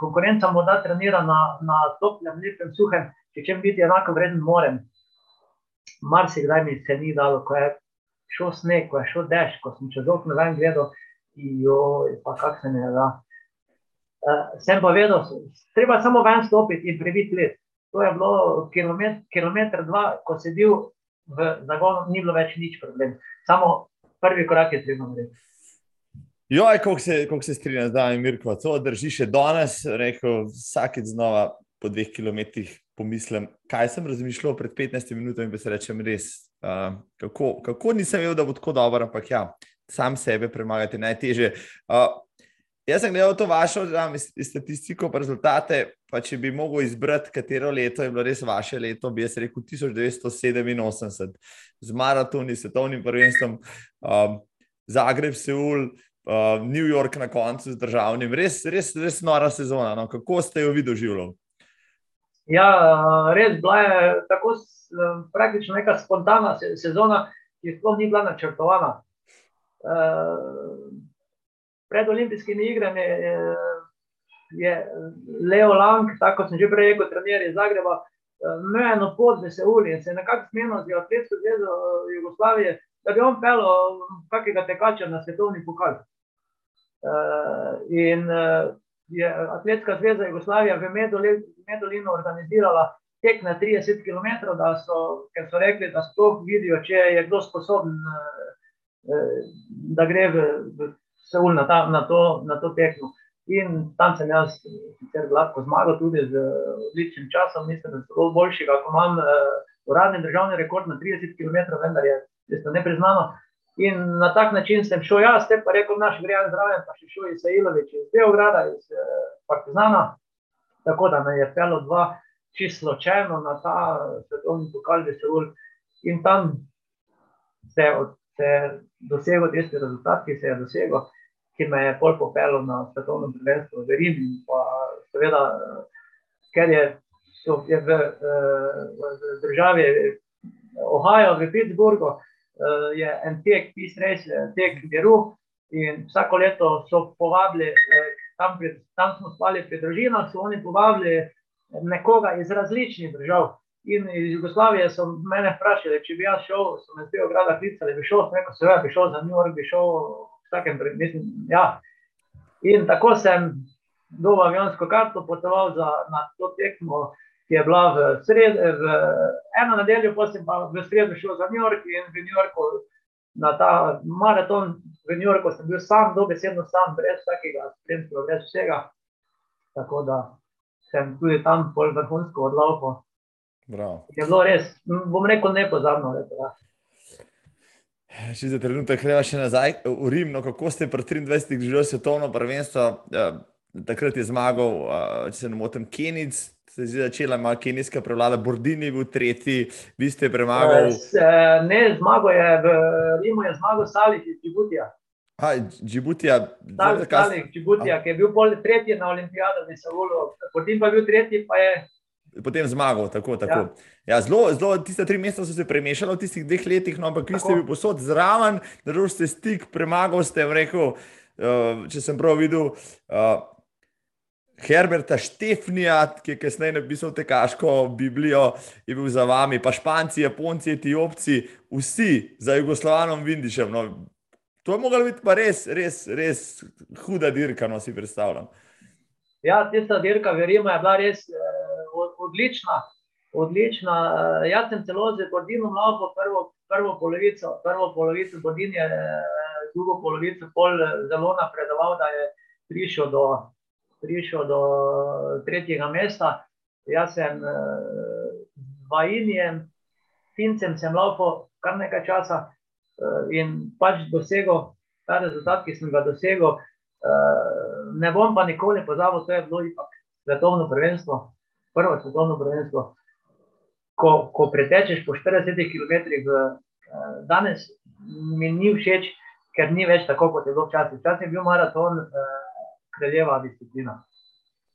konkurenca morda trenira na, na toplem, lepem, suhem, če čem biti enako vreden, morem. Mar si kdaj mi se ni dalo, ko je šel sneg, ko je šel dež, ko sem čez okno ven gledal, in jo, pa kak se je da. Uh, sem pa vedel, treba samo ven stopiti in prebiti let. To je bilo kilometr, kilometr dva, ko si bil v zagonu, ni bilo več nič problem. Samo prvi korak je treba narediti. Jo, kako se, se strinjam z nami, Mirko, to drži še danes. Rekel, vsakeč znova po dveh kilometrih pomislim, kaj sem razmišljal pred 15 minutami in se rečem res, uh, kako, kako nisem vedel, da bo tako dobro, ampak ja, sam sebe premagati najteže. Uh, Jaz sem gledal to vašo znam, statistiko, pa rezultate. Pa če bi mogel izbrati, katero leto je bilo res vaše leto, bi jaz rekel 1987, z maratoni, svetovnim prvenstvom, um, Zagreb, Seul, uh, New York na koncu z državnim. Res, res, res nora sezona. No? Kako ste jo videli živelo? Ja, res bila je tako praktično neka spontana sezona, ki sploh ni bila načrtovana. Uh, pred olimpijskimi igrami eh, je Leo Lang, tako sem že prej rekel, trener iz Zagreba, eh, imel eno pot v Seuli in se je nekako smenil z Atletsko zvezo eh, Jugoslavije, da bi on pel kakega tekača na svetovni pokal. In je Atletska zveza Jugoslavija v Medolinu organizirala tek na 30 km, da so, ker so rekli, da sploh vidijo, če je kdo sposoben, da gre v, v Seul na, ta, na, to, na to tekmo. In tam sem jaz sicer gladko zmagal, tudi z odličnim časom, mislim, da je zelo boljši, kot imam uh, uradni državni rekord na 30 km, vendar je to nepriznano. In na tak način sem šel jaz, te pa rekel, naš grejan zraven, pa še šel iz Sailovič, iz Beograda, iz uh, Partizana. Tako da me je pelo dva čisto ločeno na ta svetovni pokal, da se ur. In tam se je dosegel tisti rezultat, ki se je dosegel ki me je bolj popeljal na svetovno prvenstvo v Rimu. Seveda, ker je, je v, v državi Ohio, v Pittsburghu, je en tek, pis res, tek miru. In vsako leto so povabili, tam, pred, tam smo spali pri družinah, so oni povabili nekoga iz različnih držav. In iz Jugoslavije so me vprašali, če bi jaz šel, so me z Beograda klicali, bi šel, rekel, seveda bi šel za New York, bi šel vsakem primeru. Ja. In tako sem dobil avionsko karto, potoval za, na to tekmo, ki je bila v, sred, v eno nedeljo, potem pa v sredo šel za New York in v New Yorku. Na ta maraton v New Yorku sem bil sam, dobesedno sam, brez vsakega spremstva, brez vsega. Tako da sem tudi tam pol vrhunsko odlaupal. Je bilo res, bom rekel, nepozabno. Rekel, ja. Če za trenutek gremo še nazaj v Rim, no, kako ste pri 23. živeli svetovno prvenstvo, ja, takrat je zmagal, če se ne motim, Kenic, se je začela malo kenijska prevlada, Bordini je bil tretji, vi ste premagali. Ne, zmagal je v Rimu, je zmagal Salih iz Džibutija. Ha, Džibutija. Salih, Salih Džibutija, ki je bil bolj tretji na olimpijadu, da se volo. Potem pa je bil tretji, pa je potem zmagal. Tako, tako. Ja. Ja, zelo, zelo, tiste tri meseca so se premešali v tistih dveh letih, no, ampak vi ste bili posod zraven, držal ste stik, premagal ste, rekel, uh, če sem prav videl. Uh, Herberta Štefnija, ki je kasneje napisal te kaško Biblijo, je bil za vami, pa Španci, Japonci, Etiopci, vsi za Jugoslovanom Vindišem. No, to je mogla biti pa res, res, res huda dirka, no si predstavljam. Ja, tista dirka, verjemo, je bila res eh, odlična. odlična. Eh, jaz sem celo z Gordinom lahko prvo, prvo polovico, prvo polovico Gordinje, eh, drugo polovico pol zelo napredoval, da je prišel do prišel do tretjega mesta. Jaz sem uh, Vajinjem, Fincem, sem lahko kar nekaj časa uh, in pač dosegel ta rezultat, ki sem ga dosegel. Uh, ne bom pa nikoli pozabil, to je bilo ipak svetovno prvenstvo, prvo svetovno prvenstvo. Ko, ko pretečeš po 40 km, uh, danes mi ni všeč, ker ni več tako, kot je bilo včasih. Včasih je bil maraton. Uh, kraljeva disciplina.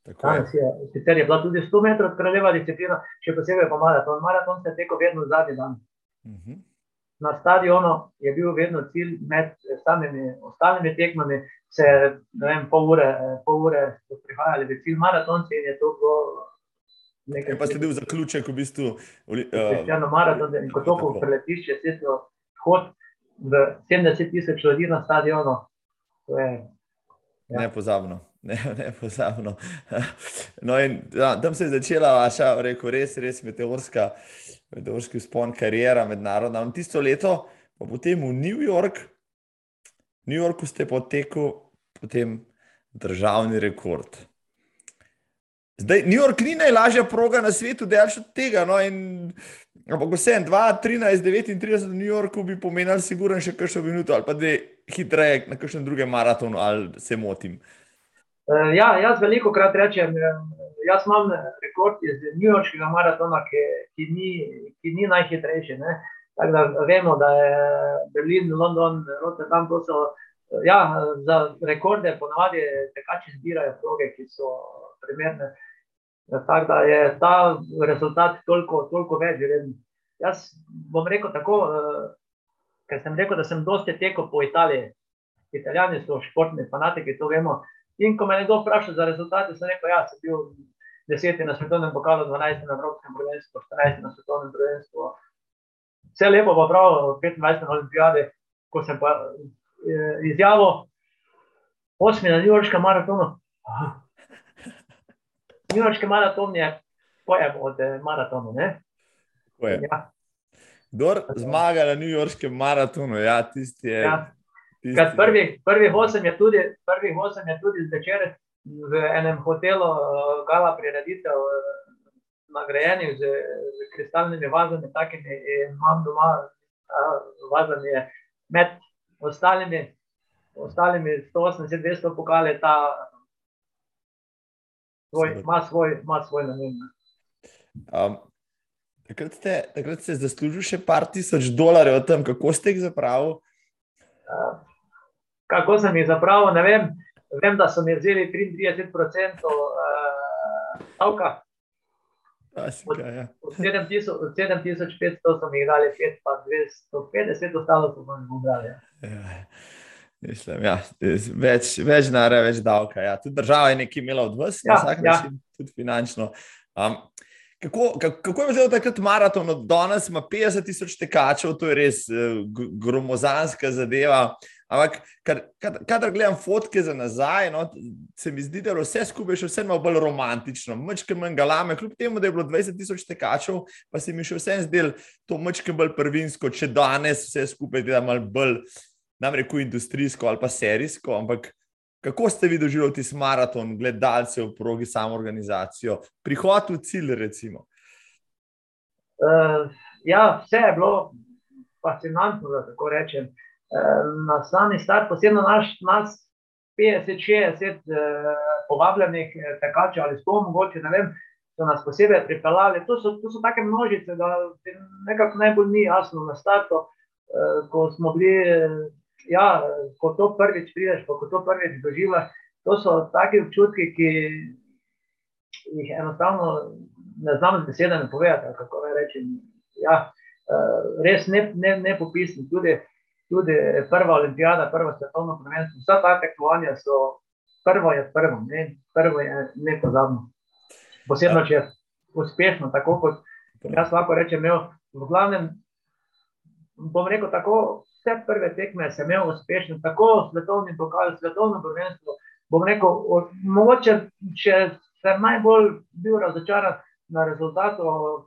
Je, sicer je bila tudi 100 metrov kraljeva disciplina, še posebej pa maraton. Maraton se je tekel vedno zadnji dan. Uh mhm. -huh. Na stadionu je bil vedno cilj med samimi ostalimi tekmami, se vem, pol ure, pol ure prihajali v cilj maratonci in je to bilo. Nekaj je pa sledil zaključek, v bistvu. Uh, ja, na maraton, in ko to preletiš, je se vhod v 70 tisoč ljudi na stadionu. To je Ja. Nepozabno. Ne, nepozabno. No, in ja, tam se je začela vaša, rekel, res, res meteorska, meteorski spon, karijera mednarodna. In tisto leto, pa potem v New York, v New Yorku ste potekli potem državni rekord. Zdaj, New York ni najlažja proga na svetu, da je od tega. No, in, ampak vse en, 2, 13, 39 v New Yorku bi pomenili, sigurno še kakšno minuto ali pa dve hitreje na kakšnem drugem maratonu, ali se motim? Uh, ja, jaz veliko krat rečem, eh, jaz imam rekord iz New Yorkskega maratona, ki, ki, ni, ki ni najhitrejši. Ne? Tako da vemo, da je Berlin, London, Rotterdam, to so ja, za rekorde, ponavadi tekači zbirajo proge, ki so primerne. Tako da je ta rezultat toliko, toliko več. Jaz bom rekel tako, uh, ker sem rekel, da sem dosti tekel po Italiji. Italijani so športni fanatiki, to vemo. In ko me je kdo vprašal za rezultate, sem rekel, da ja, sem bil deseti na svetovnem pokalu, dvanajsti na Evropskem prvenstvu, štirinajsti na svetovnem prvenstvu. Vse lepo, pa prav, 25 na olimpijadi, ko sem pa eh, izjavil, osmi na New Yorkskem maratonu. Yorkski maraton je pojem od eh, maratona. Ja. Kdo zmaga na New Yorkskem maratonu? Ja, tisti je. Ja. Tisti prvi, prvi osem je tudi, prvi osem je tudi zvečer v enem hotelu, uh, gala prireditev, uh, nagrajeni z, z kristalnimi vazami, takimi imam doma, uh, vazami je med ostalimi, ostalimi 180-200 pokali, ta svoj, ima svoj, ima svoj namen. Um, Takrat ste, takrat ste zaslužili še par tisoč dolarjev tem, kako ste jih zapravili. Uh, kako sem jih zapravil, ne vem. Vem, da so mi vzeli 33% uh, davka. Od, ja. od 7500 so mi dali 5, pa 250, ostalo so mi dali. Ja. Mislim, ja, več, več narave, več davka. Ja. Tudi država je nekaj imela od vas, ja, vsak ja. način, tudi finančno. Um, Kako, kako je zdaj takrat maraton? Od danes ima 50 tisoč tekačev, to je res uh, gromozanska zadeva. Ampak, kadar gledam fotke za nazaj, no, se mi zdi, da je vse skupaj še vseeno bolj romantično, mačke manj galame, kljub temu, da je bilo 20 tisoč tekačev, pa se mi še vseeno zdel to mačke bolj prvinsko, če danes vse skupaj malo bolj, nam reko, industrijsko ali pa serijsko. Ampak Kako ste vi doživeli tisti maraton, gledalce v progi, samo organizacijo, prihod v cilj? Uh, ja, vse je bilo fascinantno, da tako rečem. Uh, na sami start, posebno naš, nas 50-60 uh, povabljenih tekačev ali sto, mogoče ne vem, so nas posebej pripeljali. To so, to so take množice, da nekako najbolj ni jasno na startu, uh, ko smo bili ja, ko to prvič prideš, ko to prvič doživiš, to so taki občutki, ki jih enostavno ne znam z besedami povedati, kako naj rečem. Ja, res ne, ne, ne popisni. Tudi, tudi prva olimpijada, prvo svetovno prvenstvo, vsa ta tekmovanja so prvo je prvo, ne, prvo je nepozabno. Posebno, če je uspešno, tako kot jaz lahko rečem, imel v glavnem, bom rekel tako, vse prve tekme sem imel uspešne, tako svetovni pokal, svetovno prvenstvo, bom rekel, mogoče, če sem najbolj bil razočaran na rezultatu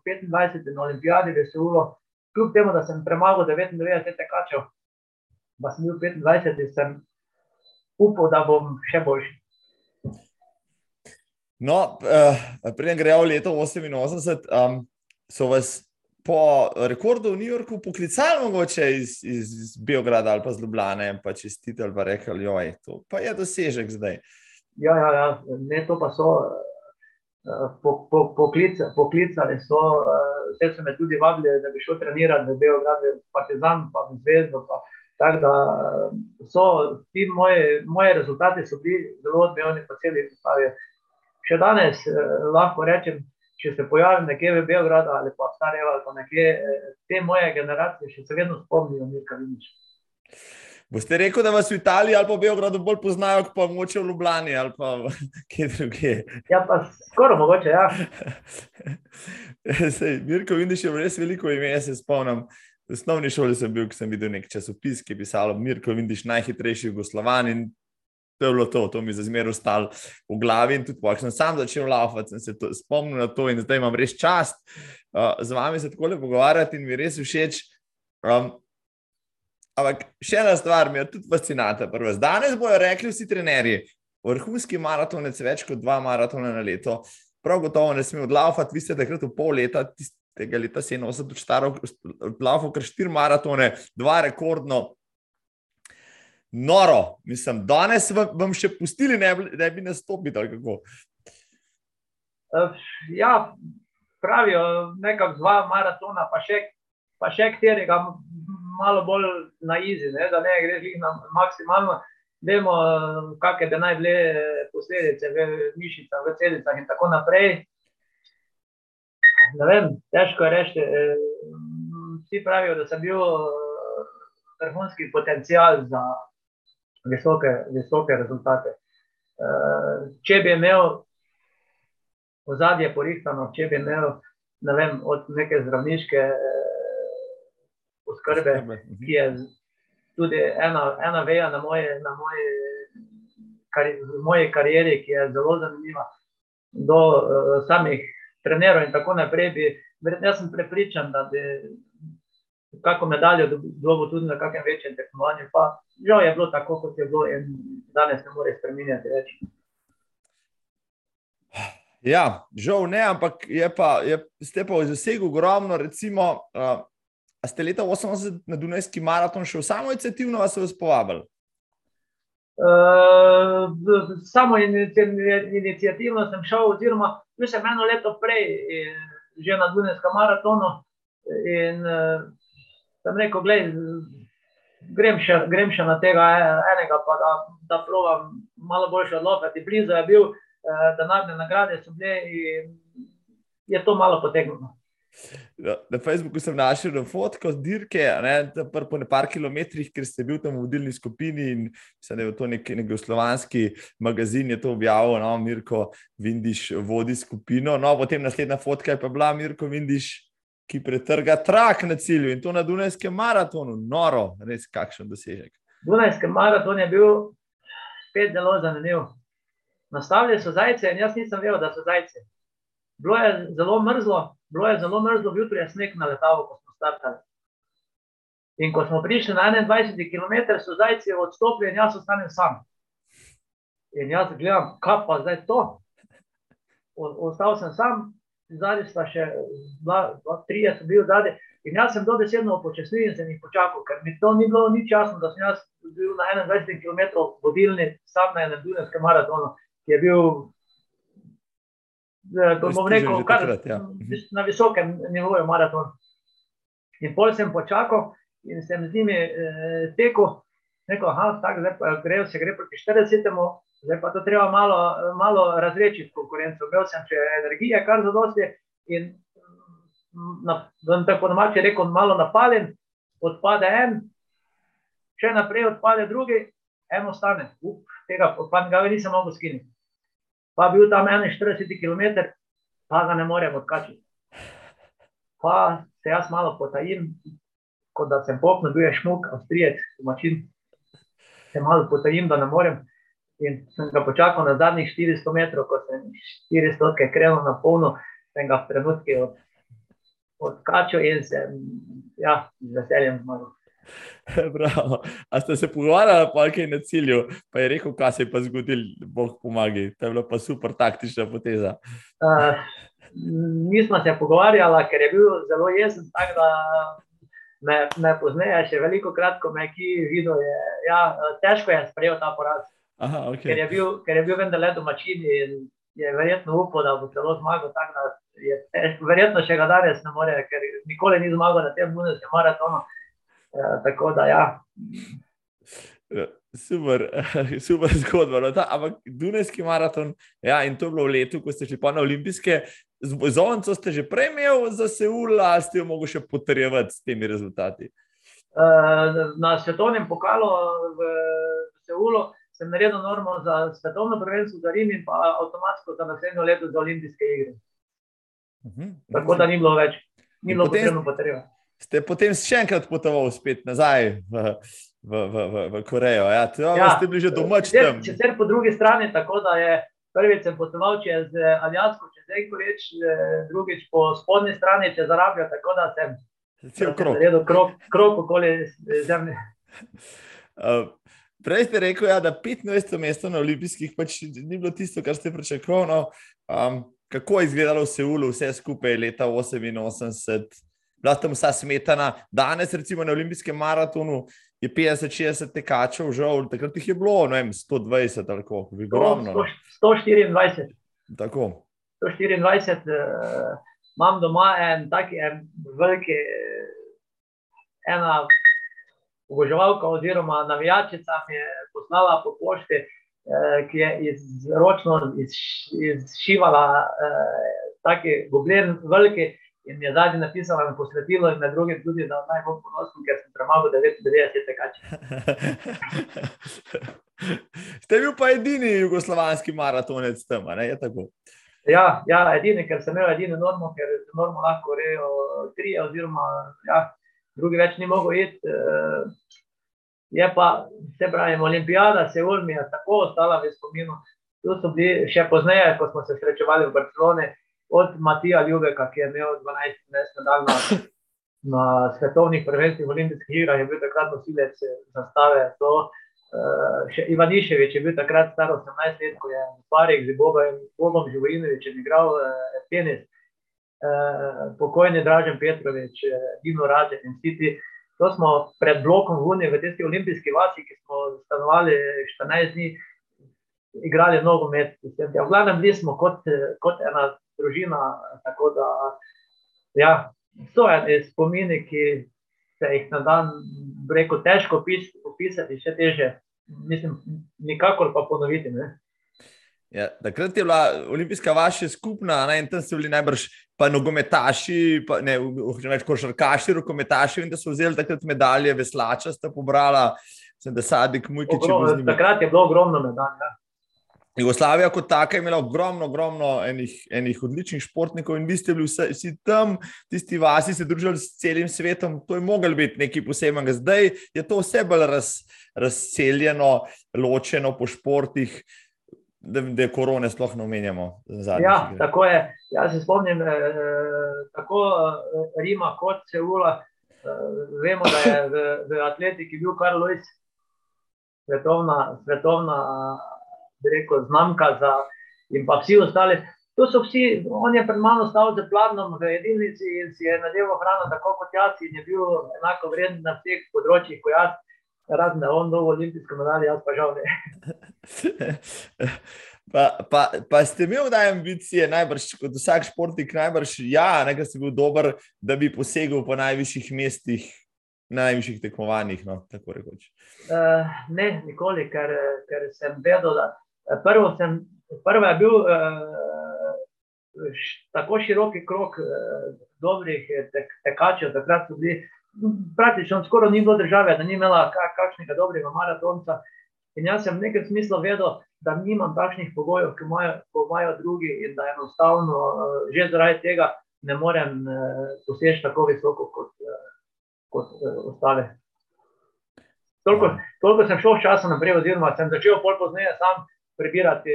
25. na olimpijadi, da se ulo, kljub temu, da sem premagal 99 tekačev, pa sem bil 25. sem upal, da bom še boljši. No, uh, Preden grejo v leto 88, um, so vas po rekordu v New Yorku poklicali mogoče iz, iz, iz Beograda ali pa z Ljubljana in pa čestitali, pa rekli, da je to pa je dosežek zdaj. Ja, ja, ja. ne to pa so. Po, po, poklica, poklicali so, vse so me tudi vabili, da bi šel trenirati v Beograd, v Partizan, pa v Zvezdo. Pa, tako da so ti moji, moji rezultati bili zelo odmevni po celi Italiji. Še danes eh, lahko rečem, če se pojavim nekje v Beogradu ali pa Sarajevo ali pa nekje, eh, te moje generacije še se vedno spomnijo, nekaj viniš. Boste rekel, da vas v Italiji ali pa v Beogradu bolj poznajo, kot pa moče v Ljubljani ali pa kje druge? Ja, pa skoraj mogoče, ja. Sej, Mirko, vidiš, je res veliko ime, se spomnim. V osnovni šoli sem bil, sem videl nek časopis, ki je pisalo Mirko, vidiš, najhitrejši Jugoslovan in to je bilo to, to mi je za zmeraj ostalo v glavi. In tudi, ko sem sam začel laufati, sem se to, spomnil na to in zdaj imam res čast uh, z vami se tako lepo pogovarjati in mi res všeč. Um, ampak še ena stvar mi je tudi fascinantna. Danes bojo rekli vsi trenerji, vrhunski maratonec, več kot dva maratona na leto. Prav gotovo ne smemo odlaufati, vi ste takrat v pol leta, tega leta 87, staro, odlaufal kar štiri maratone, dva rekordno, noro. Mislim, danes vam še pustili, ne ne bi nastopili. Uh, ja, pravijo, nekaj dva maratona, pa še, pa še katerega malo bolj na izi, ne, da ne gre jih na maksimalno. Vemo, kakšne bi naj bile posledice v mišicah, v celicah in tako naprej. Ne vem, težko je reči. Vsi pravijo, da sem bil vrhunski potencial za visoke, visoke rezultate. Eh, če bi imel ozadje porihtano, če bi imel ne vem, od neke zdravniške eh, oskrbe, mhm. ki je tudi ena, ena veja na moje, na moje, kar, moje karieri, ki je zelo zanimiva, do uh, samih trenerov in tako naprej, bi, jaz sem prepričan, da bi kako medaljo dobil tudi na kakšnem večjem tekmovanju. Pa žal je bilo tako, kot je bilo, in danes ne more spremenjati več. Ja, žal ne, ampak je pa, je, ste pa v zasegu ogromno. Recimo, uh, ste leta 80 na Dunajski maraton še samo inicijativno vas povabili? Uh, samo inicijativno sem šel, oziroma sem eno leto prej že na Dunajskem maratonu. In, uh, sem rekel, gled, grem, še, grem še na tega enega, pa da, da provam malo boljše odlopiti. Blizu je bil, eh, denarne nagrade so bile in je to malo potegnilo. Na, na Facebooku sem našel fotko z dirke, ne, po nekaj kilometrih, ker ste bili tam v vodilni skupini in se ne v to nek, nek slovanski magazin je to objavil, no, Mirko Vindiš vodi skupino. No, potem naslednja fotka je pa bila Mirko Vindiš ki pretrga trak na cilju in to na Dunajskem maratonu. Noro, res kakšen dosežek. Dunajski maraton je bil spet zelo zanimiv. Nastavili so zajce in jaz nisem vedel, da so zajce. Bilo je zelo mrzlo, bilo je zelo mrzlo, jutri je sneg na letavu, ko smo startali. In ko smo prišli na 21 km, so zajci odstopili in jaz ostanem sam. In jaz gledam, kaj pa zdaj to? Ostal sem sam, zadnji sta še dva, dva tri, so bili zadnji. In jaz sem dobesedno upočasnil in sem jih počakal, ker mi to ni bilo nič jasno, da sem jaz bil na 21 km vodilni, sam na enem Dunajskem maratonu, ki je bil, eh, bom rekel, kar, takrat, ja. na visokem nivoju maraton. In pol sem počakal in sem z njimi eh, tekel, rekel, aha, tako, zdaj pa gre, se gre proti 40. Zdaj pa to treba malo, malo razrečiti konkurenco. Imel sem še energije, kar za dosti in na, tako domače rekel, malo napaljen, odpade en, če naprej odpade drugi, en ostane. Up, tega pa ga nisem mogel skiniti. Pa bil tam 41 km, pa ga ne morem odkačiti. Pa se jaz malo potajim, kot da sem poknil, bil je šmuk, avstrijec, domačin. Se malo potajim, da ne morem. In sem ga počakal na zadnjih 400 metrov, ko sem 400 km krenil na polno, sem ga v trenutki od, odkačil in sem ja, z veseljem zmagal. Bravo. A ste se pogovarjali, pa kaj na cilju, pa je rekel, kaj se je pa zgodil, Bog pomaga. To je bila pa super taktična poteza. Uh, nismo se pogovarjali, ker je bil zelo jezen, tako da me, me poznaje še veliko krat, ko me ki videl. Je, ja, težko je sprejel ta poraz. Aha, okay. ker, je bil, ker je bil vendar le domačin in je verjetno upal, da bo celo zmagal. Verjetno še ga danes ne more, ker nikoli ni zmagal na tem bunevskem maratonu. Ja, tako da, ja. ja super, super zgodba. No, ta, ampak Dunajski maraton, ja, in to je bilo v letu, ko ste šli na olimpijske. Zovnico ste že prej imeli za Seul, ali ste jo mogli še potrjevati s temi rezultati? Eh, na svetovnem pokalu v Seulu sem naredil normo za svetovno prvenstvo za Rim in pa avtomatsko za naslednjo leto za olimpijske igre. Uh mhm. -huh. Tako da ni bilo več, ni bilo potrebno potrjevati ste potem še enkrat potovali spet nazaj v, v, v, v, v Korejo. Ja, ja, ste bili že domač tam. Če ste po drugi strani, tako da je prvič sem potoval čez eh, Aljasko, čez Ejkoreč, eh, drugič po spodnji strani čez Arabijo, tako da sem cel krok. krok, krok okoli zemlje. Uh, Prej ste rekli, ja, da 15 mesto na olimpijskih pač ni bilo tisto, kar ste pričakovali. No, um, kako je izgledalo v Seulu, vse skupaj leta 88, bila tam vsa smetana. Danes, recimo na olimpijskem maratonu, je 50-60 tekačev, žal, takrat jih je bilo vem, 120 ali kako, ogromno. 124. Tako. 124, uh, imam doma en tak en veliki, ena oboževalka oziroma navijačica mi je poslala po pošti, uh, ki je izročno izšivala uh, taki goblin veliki, in mi je zadnji napisala in posvetila, in med drugim tudi, da naj bom ponosen, ker sem premagal 99 tekačev. Ste bil pa edini jugoslovanski maratonec tam, ne je tako? Ja, ja, edini, ker sem imel edino normo, ker se normo lahko rejo tri, oziroma ja, drugi več ni mogel iti. Eh, je pa, se pravi, olimpijada, se ulmi je tako ostala v spominu. Tu so bili še pozneje, ko smo se srečevali v Barceloni, od Matija Ljubeka, ki je imel 12 let medalj na, svetovnih prvenstvih v olimpijskih igrah, je bil takrat nosilec zastave. To, uh, še Ivaniševič je bil takrat star 18 let, ko je v parih z Bogom, Živojinovičem igral uh, tenis. Uh, pokojni Dražen Petrovič, uh, Dino Rađen in vsi ti. To smo pred blokom v Uniji, v tej olimpijski vasi, ki smo stanovali 14 dni, igrali nogomet. Ja, v glavnem, bili smo kot, kot ena družina. Tako da, ja, so eni spomini, ki se jih na dan, reko, težko opisati, še teže, mislim, nikakor pa ponoviti. Ne? Ja, takrat je bila olimpijska vaša skupna, ne, in tam so bili najbrž pa nogometaši, pa ne več košarkaši, rokometaši, in da so vzeli takrat medalje, veslača sta pobrala, sem da sadik moj, ki če bo. Takrat je bilo ogromno medalj. Ja. Jugoslavija kot taka je imela ogromno, ogromno enih, enih odličnih športnikov in vi ste bili vsi, vsi tam, tisti vasi, se družili s celim svetom. To je moglo biti nekaj posebnega. Zdaj je to vse bolj raz, razseljeno, ločeno po športih, da, da korone sploh ne omenjamo. Ja, tako je. Jaz se spomnim, eh, tako eh, Rima kot Seula. Eh, vemo, da je v, v atletiki bil Karl Lewis, svetovna. svetovna rekel, znamka za in pa vsi ostali. To so vsi, on je pred mano stal z pladnom v jedilnici in si je nadeval hrano, tako kot jaz, in je bil enako vreden na vseh področjih, kot jaz, razen da on dovolj olimpijske medalje, jaz pa žal ne. Pa, pa, pa ste imeli kdaj ambicije, najbrž kot vsak športnik, najbrž ja, nekaj ste bil dober, da bi posegel po najvišjih mestih, na najvišjih tekmovanjih. No, uh, ne, nikoli, ker, ker sem vedel, da Prvo, sem, prvo je bil uh, tako široki krok eh, dobrih tek, tekačev, takrat so bili praktično skoraj ni bilo države, da ni imela kakšnega dobrega maratonca. In jaz sem v nekem smislu vedel, da nimam takšnih pogojev, ki imajo drugi, in da enostavno že zaradi tega ne morem poseči tako visoko kot, kot ostale. Toliko, toliko sem šel časa naprej, oziroma sem začel pol pozneje sam prebirati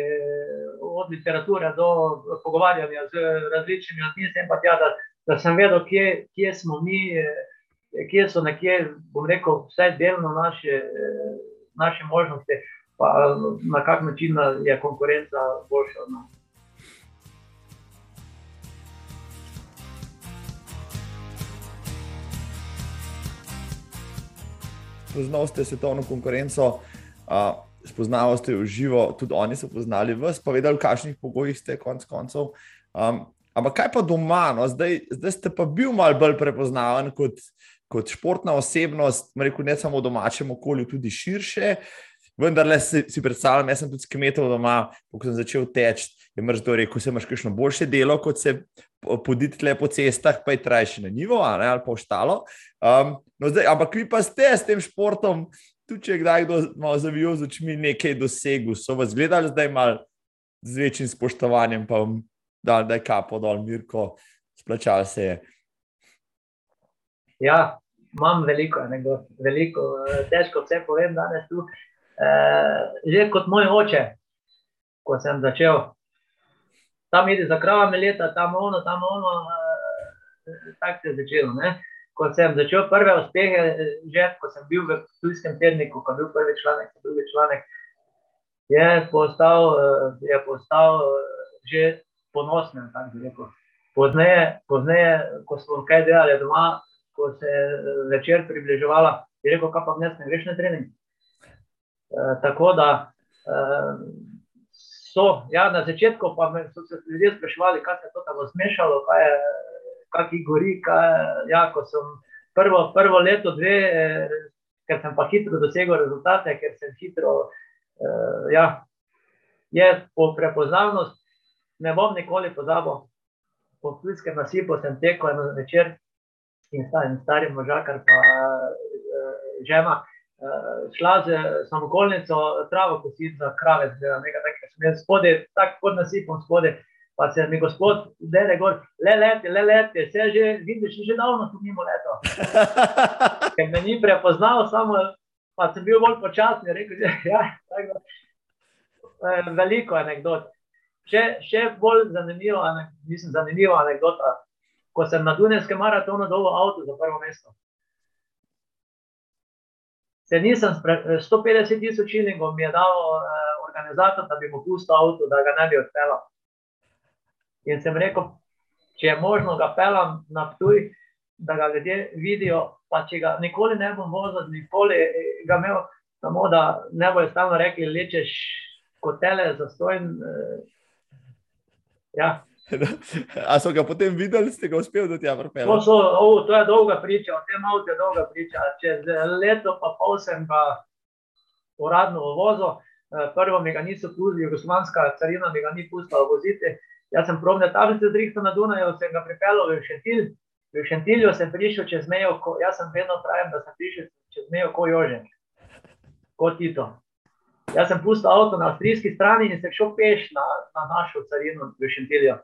od literature do pogovarjanja z različnimi ljudmi, pa tja, da, da sem vedel, kje, kje smo mi, kje so nekje, bom rekel, vse delno naše, naše možnosti, pa na kak način je konkurenca boljša. No. Poznali ste svetovno konkurenco, uh, spoznavali ste v živo, tudi oni so poznali vas, pa vedeli, v kakšnih pogojih ste, konec koncev. Um, ampak kaj pa doma? No? Zdaj, zdaj ste pa bil malo bolj prepoznaven kot, kot športna osebnost, rekel, ne samo v domačem okolju, tudi širše. Vendar le si, si predstavljam, jaz sem tudi kmetov doma, ko sem začel teči. Je mrz to rekel, se imaš kakšno boljše delo, kot se poditi le po cestah, pa je trajši na nivo ali pa ostalo. Um, no ampak vi pa ste s tem športom tudi če je kdaj kdo malo zavijal z očmi, nekaj dosegel, so vas gledali zdaj malo z večjim spoštovanjem, pa vam dal, da je kapo dol, Mirko, splačal se je. Ja, imam veliko, anegdot, veliko, eh, težko vse povem danes tu. E, že kot moj oče, ko sem začel, tam ide za kravami leta, tam ono, tam ono, e, tako se je začelo. Ne? Ko sem začel prve uspehe, že ko sem bil v tujskem tedniku, ko sem bil prvi članek, drugi članek, je postal, eh, je postal eh, že ponosen. Pozneje, pozneje, ko smo kaj delali doma, ko se je večer približevala, je rekel, kaj pa dnes ne greš na trening. E, tako da e, so, ja, na začetku pa so se ljudje spraševali, kaj se je to tam zmešalo, kaj je kakšni gori. Kaj, ja, ko sem prvo, prvo leto, dve, eh, ker sem pa hitro dosegel rezultate, ker sem hitro, eh, ja, je po prepoznavnost, ne bom nikoli pozabil. Po pliskem nasipu sem tekel eno večer in stavim starim možakar, pa eh, žena. Uh, šla z samokolnico, travo kositi za krave, da nekaj sem jaz spodaj, tako pod nasipom spodaj, pa se mi gospod, da je gor, le leti, le leti, vse že vidiš, že davno tu mimo leto. Ker me ni prepoznal, samo pa sem bil bolj počasen, rekel je, ja, tako, eh, veliko anegdot. Še, še bolj zanimivo, mislim, zanimivo anegdota, ko sem na Dunajskem maratonu dobil avto za prvo mesto. Se nisem, 150 tisoč šilingov mi je dal eh, organizator, da bi mu pustil avto, da ga ne bi odpeljal. In sem rekel, če je možno, ga pelam na tuj, da ga ljudje vidijo. Pa če ga nikoli ne bom vozil, nikoli ga imel, samo da ne bojo stalno rekli, lečeš kot tele za stojn. Eh, ja. A so ga potem videli, ste ga uspeli do tega pripeljati? To, so, oh, to je dolga priča, o tem avtu je dolga priča. Čez leto pa pol sem ga uradno vozil. Eh, prvo mi ga niso pustili, jugoslovanska carina mi ga ni pustila voziti. Jaz sem probne tablice zrihtal na Dunaju, sem ga pripeljal v Šentilj. V Šentilju sem prišel čez mejo, ko, jaz sem vedno pravim, da sem prišel čez mejo kot Jožen, kot Tito. Jaz sem pustil avto na avstrijski strani in se šel peš na, na našo carino v Šentilju.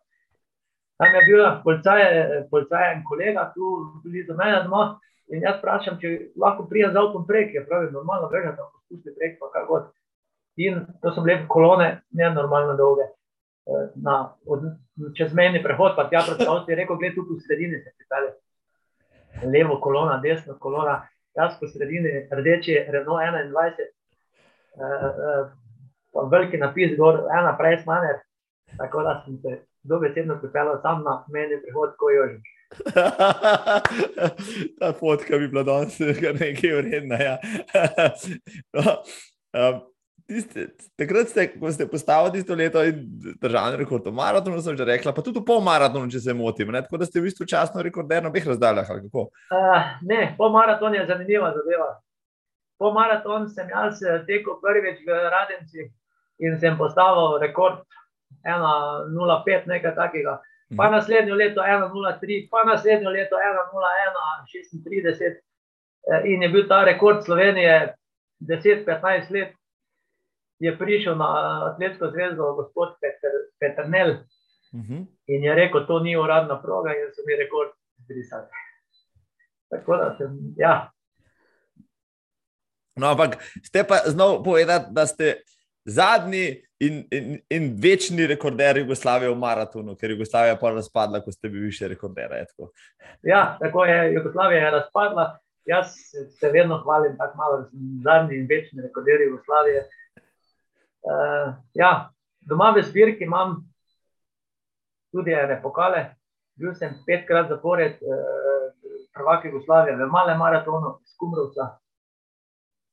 Tam je bil policaj in kolega tu blizu mene doma in jaz vprašam, če lahko prija z avtom prek, je pravi, normalno, veža tam pospusti prek, pa kar god. In to so bile kolone, ne normalno dolge na čezmejni prehod, pa tja proti Avstriji, rekel, gledaj, tu v sredini se pripelje. Levo kolona, desno kolona, jaz po sredini, rdeči, Renault 21, uh, uh, veliki napis, gor, ena prej smaner, tako da sem se dobesedno pripeljal sam na meni prehod, ko je že. Ta fotka bi bila danes nekaj vredna. Ja. no, um, tiste, takrat ste, ko ste postavili tisto leto in državni rekord v maratonu, sem že rekla, pa tudi v pol maratonu, če se motim. Ne? Tako da ste v bistvu časno rekorder na obeh razdaljah. Uh, ne, pol maraton je zanimiva zadeva. Po maratonu sem jaz eh, tekel prvič v Radenci in sem postavil rekord 1,05, nekaj takega. Pa mhm. naslednjo leto 1,03, pa naslednjo leto 1,01, 36. In je bil ta rekord Slovenije 10-15 let, je prišel na Atletsko zvezdo gospod Petr, Petr Nel uh mhm. -huh. in je rekel, to ni uradna proga in so mi rekord zbrisali. Tako da sem, ja. No, ampak ste pa znov povedati, da ste zadnji in, in, in večni rekorder Jugoslavije v maratonu, ker Jugoslavija pa razpadla, ko ste bili še rekorder. Ja, tako je Jugoslavija je razpadla. Jaz se vedno hvalim, tako malo, da sem zadnji in večni rekorder Jugoslavije. Uh, ja, doma v zbirki imam tudi ene pokale. Bil sem petkrat zapored, uh, prvak Jugoslavije, v malem maratonu, skumrovca.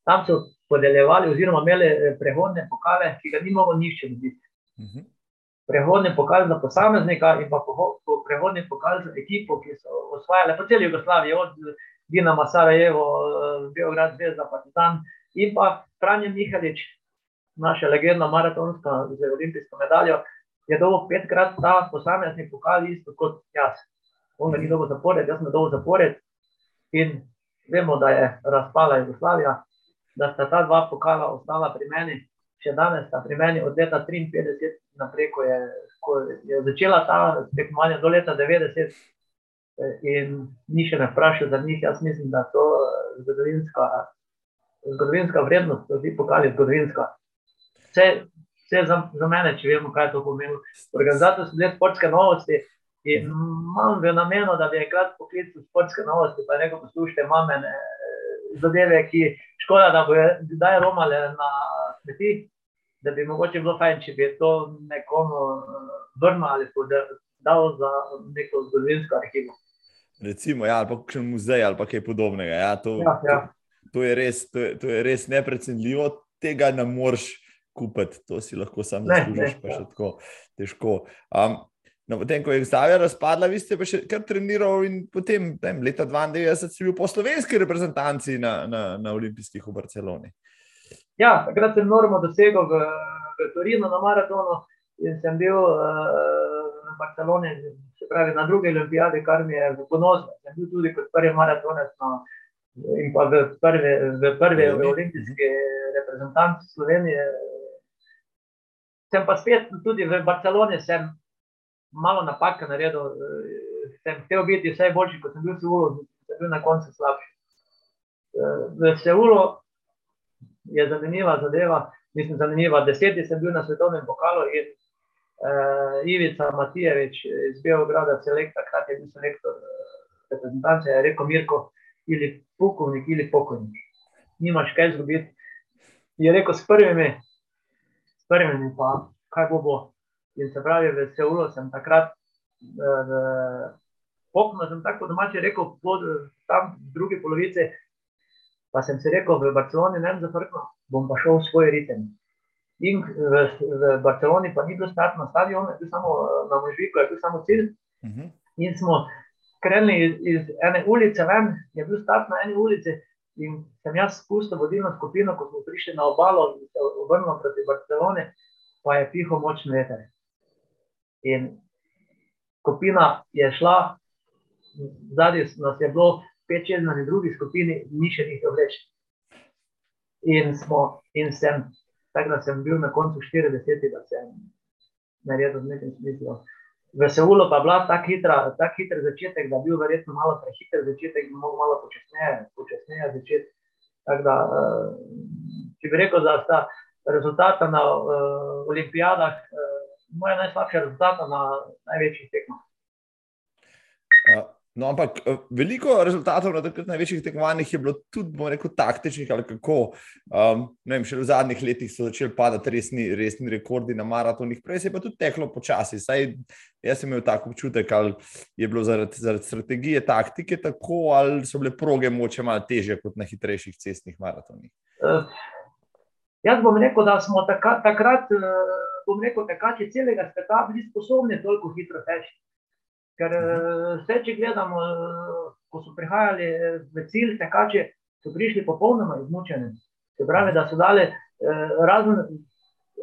Tam so podeljevali, oziroma imeli eh, prehodne pokale, ki ga ni mogel nišče dobiti. Uh mhm. -huh. Prehodne pokale za posameznika in pa prehodne pokale za ekipo, ki so osvajali po celi Jugoslaviji, od Dinama Sarajevo, Beograd, Zvezda, Partizan in pa Franjo Mihalič, naša legendna maratonska z olimpijsko medaljo, je dobil petkrat ta posamezni pokal, isto kot jaz. On ga ni dobil zapored, jaz sem dobil zapored in vemo, da je razpala Jugoslavija da sta ta dva pokala ostala pri meni, še danes sta pri meni od leta 53 naprej, ko je, ko je začela ta tekmovanja do leta 90 in ni še ne vprašal za njih. Jaz mislim, da to je zgodovinska, zgodovinska vrednost, da ti pokali zgodovinska. Vse, vse za, za mene, če vemo, kaj to pomeni. Organizator so bile sportske novosti. In imam v namenu, da bi enkrat poklical sportske novosti, pa rekel: Poslušajte, imam zadeve, ki škoda, da bojo zdaj romale na smeti, da bi mogoče bilo fajn, če bi to nekomu eh, vrnil ali dal za neko zgodovinsko arhivo. Recimo, ja, ali pa še muzej ali kaj podobnega. Ja, to, ja, ja. To, to, je res, to, je, to je res neprecenljivo, tega ne moreš kupiti, to si lahko sam zaslužiš, pa še tako težko. Um, No, potem, ko je Jugoslavija razpadla, vi ste pa še kar trenirali in potem, tem, leta 92, ste bili po slovenski reprezentanci na, na, na olimpijskih v Barceloni. Ja, takrat sem normo dosegel v, v Torinu na maratonu in sem bil uh, v Barceloni, se pravi na druge olimpijade, kar mi je ponosno. Sem bil tudi kot prvi maratonec na, in pa v prvi, v prvi v olimpijski reprezentanci Slovenije. Sem pa spet tudi v Barceloni, sem malo napake naredil. Eh, sem hotel biti vse boljši, kot sem bil v Seulu, sem bil na koncu slabši. Eh, v Seulu je zanimiva zadeva, mislim, zanimiva. Deseti sem bil na svetovnem pokalu in uh, Ivica Matijevič iz Beograda, selektor, takrat je bil selektor reprezentance, je rekel Mirko, ili pukovnik, ili pokojnik. Nimaš kaj zgubiti. Je rekel s prvimi, s prvimi pa kaj bo bo. In se pravi, v Seulu sem takrat, pokojno sem tako domače rekel, pod, tam v drugi polovici, pa sem si rekel, v Barceloni ne bom zafrknil, bom pa šel v svoj ritem. In v, v Barceloni pa ni bil start na stadionu, je bil samo na možviku, je bil samo cilj. Uh mhm. -huh. In smo krenili iz, iz ene ulice ven, je bil start na eni ulici. In sem jaz spustil vodilno skupino, ko smo prišli na obalo in se obrnili proti Barceloni, pa je piho močni veter. In skupina je šla, zadnji nas je bilo pet, šest na drugi skupini, ni še njih več. In, smo, in sem, tako da sem bil na koncu 40, da sem naredil v nekem smislu. V Seulu pa bila tako hitra, tak hiter začetek, da je bil verjetno malo prehiter začetek, in lahko malo počasneje, počasneje začeti. Tako da, eh, če bi rekel, da sta rezultata na uh, olimpijadah. Uh, moja najslabša rezultata na največjih tekmah. No, ampak veliko rezultatov na takrat največjih tekmovanjih je bilo tudi, bomo rekel, taktičnih ali kako. Um, vem, še v zadnjih letih so začeli padati resni, resni rekordi na maratonih, prej se je pa tudi teklo počasi. Saj jaz sem imel tako občutek, ali je bilo zaradi, zaradi strategije taktike tako, ali so bile proge moče malo teže kot na hitrejših cestnih maratonih. Uh, jaz bom rekel, da smo takrat. takrat uh, bom rekel, tekači celega sveta bili sposobni toliko hitro teči. Ker mhm. vse, če gledamo, ko so prihajali v cilj, tekači so prišli popolnoma izmučeni. Se pravi, da so dali razen,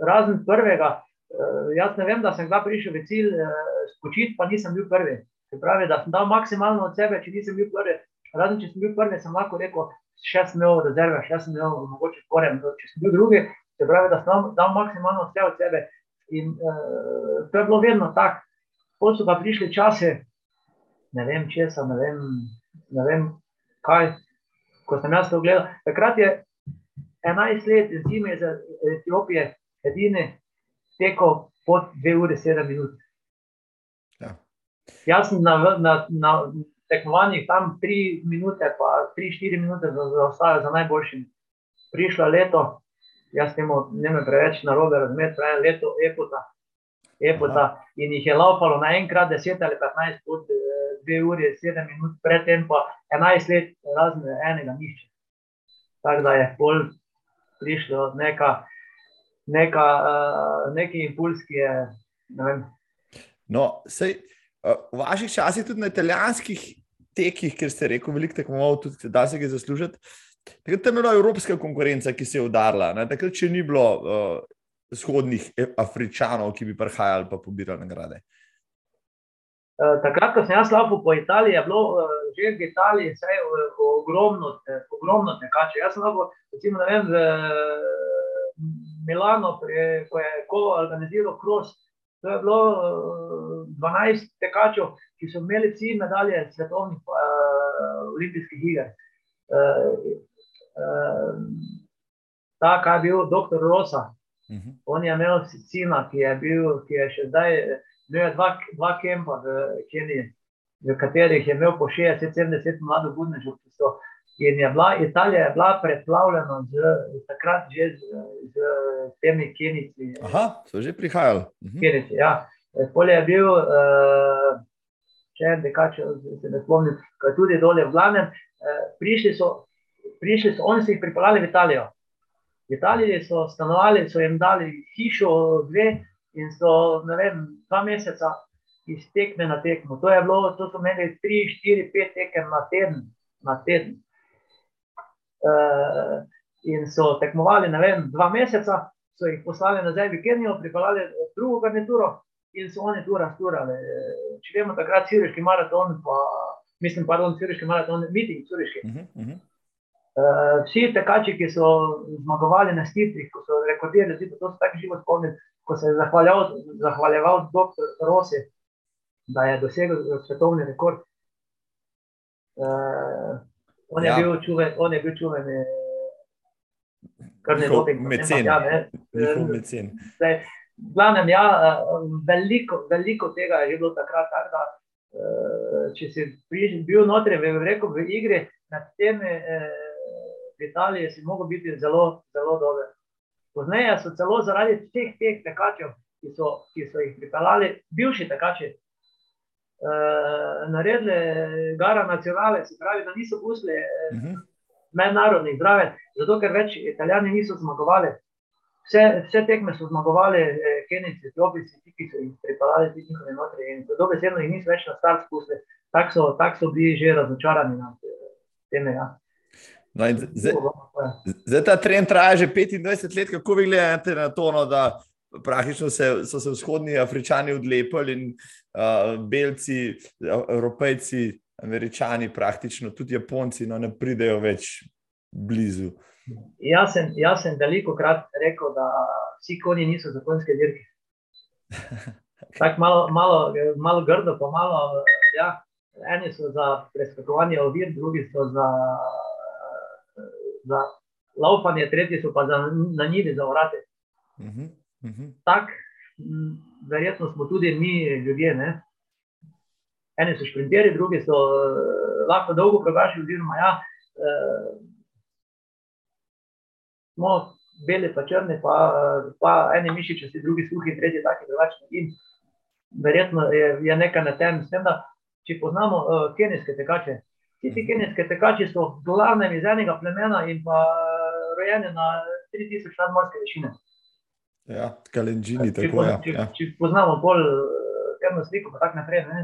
razen prvega, jaz ne vem, da sem ga prišel v cilj spočiti, pa nisem bil prvi. Se pravi, da sem dal maksimalno od sebe, če nisem bil prvi. Razen če sem bil prvi, sem lahko rekel, še sem imel rezerve, še sem imel mogoče sporem. Če sem bil drugi, se pravi, da sem dal maksimalno vse od sebe. In uh, to je bilo vedno tako. Potem so pa prišli časi, ne vem česa, ne vem, ne vem kaj, ko sem jaz to gledal. Takrat je 11 let zime iz Etiopije, edini tekel pod 2 ure 7 minut. Ja. Jaz sem na, na, na tekmovanjih tam 3 minute, pa 3-4 minute zaostajal za, za najboljšim. Prišlo leto, jaz temu ne me preveč na robe razumeti, pravi leto epota. Epota in jih je laupalo naenkrat 10 ali 15 pod 2 ure, 7 minut, predtem pa 11 let razne enega nišče. Tako da je pol prišlo neka, neka, uh, neki impuls, ki je. No, sej, uh, v vaših časih, tudi na italijanskih tekih, ker ste rekel, veliko tekmoval, tudi da se ga zaslužite. Takrat je bila evropska konkurenca, ki se je udarila. Ne? Takrat, če ni bilo uh, vzhodnih Afričanov, ki bi prihajali pa pobirali nagrade. Uh, takrat, ko sem jaz lahko po Italiji, je bilo uh, že v Italiji vse uh, ogromno, te, ogromno tekače. Jaz sem lahko, recimo, ne vem, v Milano, pre, ko je Kolo organiziral kros, to je bilo uh, 12 tekačev, ki so imeli vsi medalje svetovnih olimpijskih iger. Ta, ki je bil doktor Rosa. Uh mhm. -huh. On je imel sina, ki je, bil, ki je še zdaj imel dva, dva kempa v Keniji, v katerih je imel po 60-70 mladih budnežev. In je bila, Italija je bila preplavljena z, takrat že z, z temi Kenijci. Aha, so že prihajali. Uh mhm. -huh. Kenici, ja. Polje je bil, uh, če en dekač, se ne spomnim, tudi dole v glavnem. Uh, prišli so prišli so, oni so jih pripeljali v Italijo. V Italiji so stanovali, so jim dali hišo, dve in so, ne vem, dva meseca iz tekme na tekmo. To, bilo, to so imeli tri, štiri, pet tekem na teden. Na teden. Uh, in so tekmovali, ne vem, dva meseca, so jih poslali nazaj v Kenijo, pripeljali drugo garnituro in so oni tu rasturali. Če vemo, takrat Ciriški maraton, pa mislim, pardon, Ciriški maraton, miting Ciriški. Uh -huh, uh -huh. Uh, vsi tekači, ki so zmagovali na stitrih, ko so rekordirali, da so tako živo spomnili, ko se je zahvaljeval, zahvaljeval dr. Rosi, da je dosegel svetovni rekord. Uh, on, ja. je čuven, on je bil čuven, kar ne doping. Mecen. Ja, mecen. Zdaj, glavnem, ja, veliko, veliko tega je bilo takrat, tak, da če si bil notri, v, rekel, v igri, nad temi uh, v Italiji si lahko biti zelo, zelo dober. Pozneje so celo zaradi teh teh tekačev, ki so, ki so jih pripeljali, bivši tekači, uh, naredili gara nacionale, se pravi, da niso pustili uh mhm. -huh. mednarodnih zdrave, zato ker več italijani niso zmagovali. Vse, vse tekme so zmagovali, eh, Kenijci, Etiopijci, ti, ki so jih pripeljali, ti njihovi notri in dobesedno jih niso več na start spustili. Tako so, tak so bili že razočarani nad teme. Ja. No zdaj, zdaj ta trend traja že 25 let. Kako vi gledate na to, no, da praktično se, so se vzhodni Afričani odlepili in uh, Belci, Evropejci, Američani, praktično tudi Japonci, no, ne pridejo več blizu. Jaz sem, jaz sem veliko krat rekel, da vsi konji niso zakonske dirke. Tako malo, malo, malo grdo, pa malo. Ja, eni so za preskakovanje ovir, drugi so za za laupanje, tretji so pa za, na njivi za vrate. Uh -huh, uh -huh. Tako, verjetno smo tudi mi ljudje. Ne? Eni so šprinterji, drugi so uh, lahko dolgo pregašali, oziroma ja, uh, smo beli, pa črni, pa, uh, pa eni mišiči, drugi suhi, tretji taki drugačni. In verjetno je, je nekaj na tem, s tem, da če poznamo uh, kenijske tekače. Ti ti kenijske tekači so v glavnem iz enega plemena in pa rojeni na 3000 nadmorske višine. Ja, kalenđini, tako je. Ja. Če, ja. če poznamo bolj temno sliko, pa tako naprej, ne,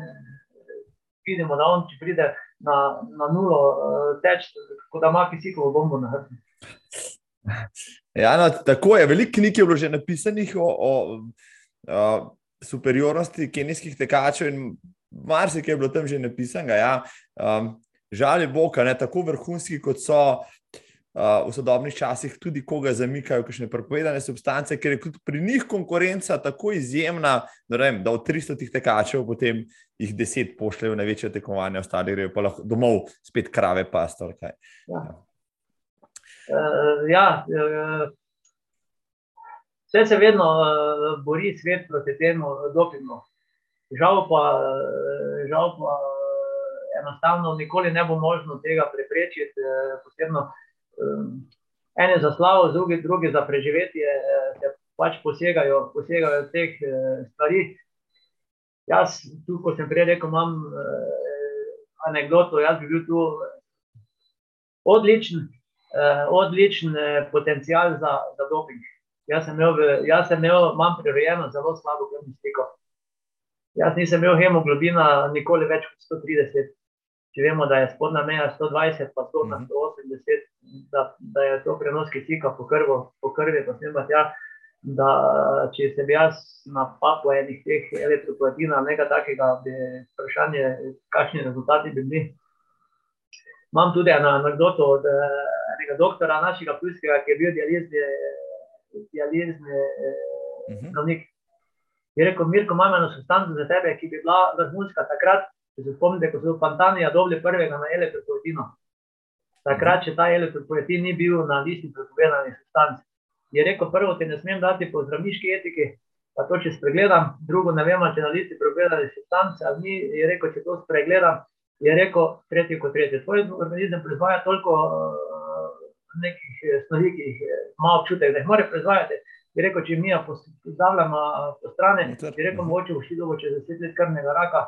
vidimo, da on, če pride na, na nulo, teč, kot da ima kisikovo bombo na hrbtu. Ja, no, tako je. Veliko knjig je bilo že napisanih o, o uh, superiornosti kenijskih tekačev in marsikaj je bilo tam že napisano. Ja. Um, žal je Boga, ne tako vrhunski, kot so uh, v sodobnih časih, tudi koga zamikajo, kakšne prepovedane substance, ker je pri njih konkurenca tako izjemna, da, vem, da od 300 tekačev potem jih 10 pošljejo na večje tekmovanje, ostali grejo pa lahko domov, spet krave, pastor. Ja. Ja. Uh, ja, uh, vse se vedno uh, bori svet proti temu dopingu. Žal pa, žal pa enostavno nikoli ne bo možno tega preprečiti, posebno ene za slavo, drugi, drugi za preživetje, se pač posegajo, posegajo teh stvari. Jaz, tu, ko sem prej rekel, imam anegdoto, jaz bi bil tu odličen, odličen potencial za, za doping. Jaz sem imel, jaz sem imel, imam prirojeno zelo slabo krvno sliko. Jaz nisem imel hemoglobina nikoli več kot 130, če vemo, da je spodnja meja 120, pa 100 na 180, da, da je to prenos kisika po, krvo, po krvi, pa sem pa tja, da če se bi jaz napapal enih teh elektroplatin ali nekaj takega, bi vprašanje, kakšni rezultati bi bili. Imam tudi eno anegdoto od enega doktora našega pujskega, ki je bil dializni, dializni uh -huh. zdravnik. Je rekel, Mirko, imam eno substanco za tebe, ki bi bila vrhunska takrat, Če se spomnite, ko so Pantanija dobili prvega na elektropoetino, takrat, če ta elektropoetin ni bil na listi prepovedanih substanc, je rekel, prvo ti ne smem dati po zdravniški etiki, pa to, če spregledam, drugo ne vem, če na listi prepovedanih substanc, ali ni, je rekel, če to spregledam, je rekel, tretji kot tretji. Tvoj organizem proizvaja toliko uh, nekih eh, snovi, ki jih ima občutek, da jih mora proizvajati. Je rekel, če mi jo pozdravljamo po strani, je rekel, mogoče v Šidovo čez deset let krvnega raka,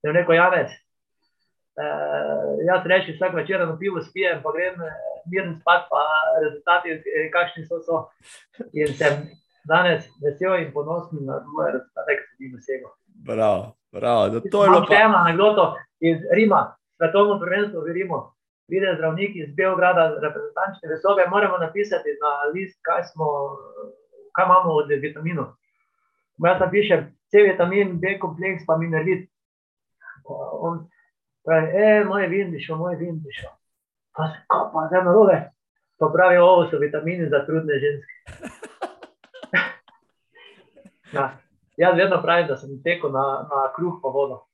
sem rekel, Janec, uh, jaz rečem, vsak večer na pivo spijem, pa grem eh, miren spat, pa rezultati, eh, kakšni so. so. In sem danes vesel in ponosen na moje rezultate, ki sem jih dosegel. Bravo, bravo. To je bilo pa... ena anekdota iz Rima, svetovno prvenstvo v Rimu. Pride zdravnik iz Beograda, reprezentančne vesobe, moramo napisati na list, kaj, smo, kaj imamo od vitaminov. Jaz napišem C vitamin, B kompleks, pa minerlit on pravi, e, moj vindišo, moj vindišo. Pa se kopa, zdaj na robe. Pa pravi, ovo so vitamini za trudne ženske. ja, jaz vedno pravim, da sem tekel na, na kruh pa vodo.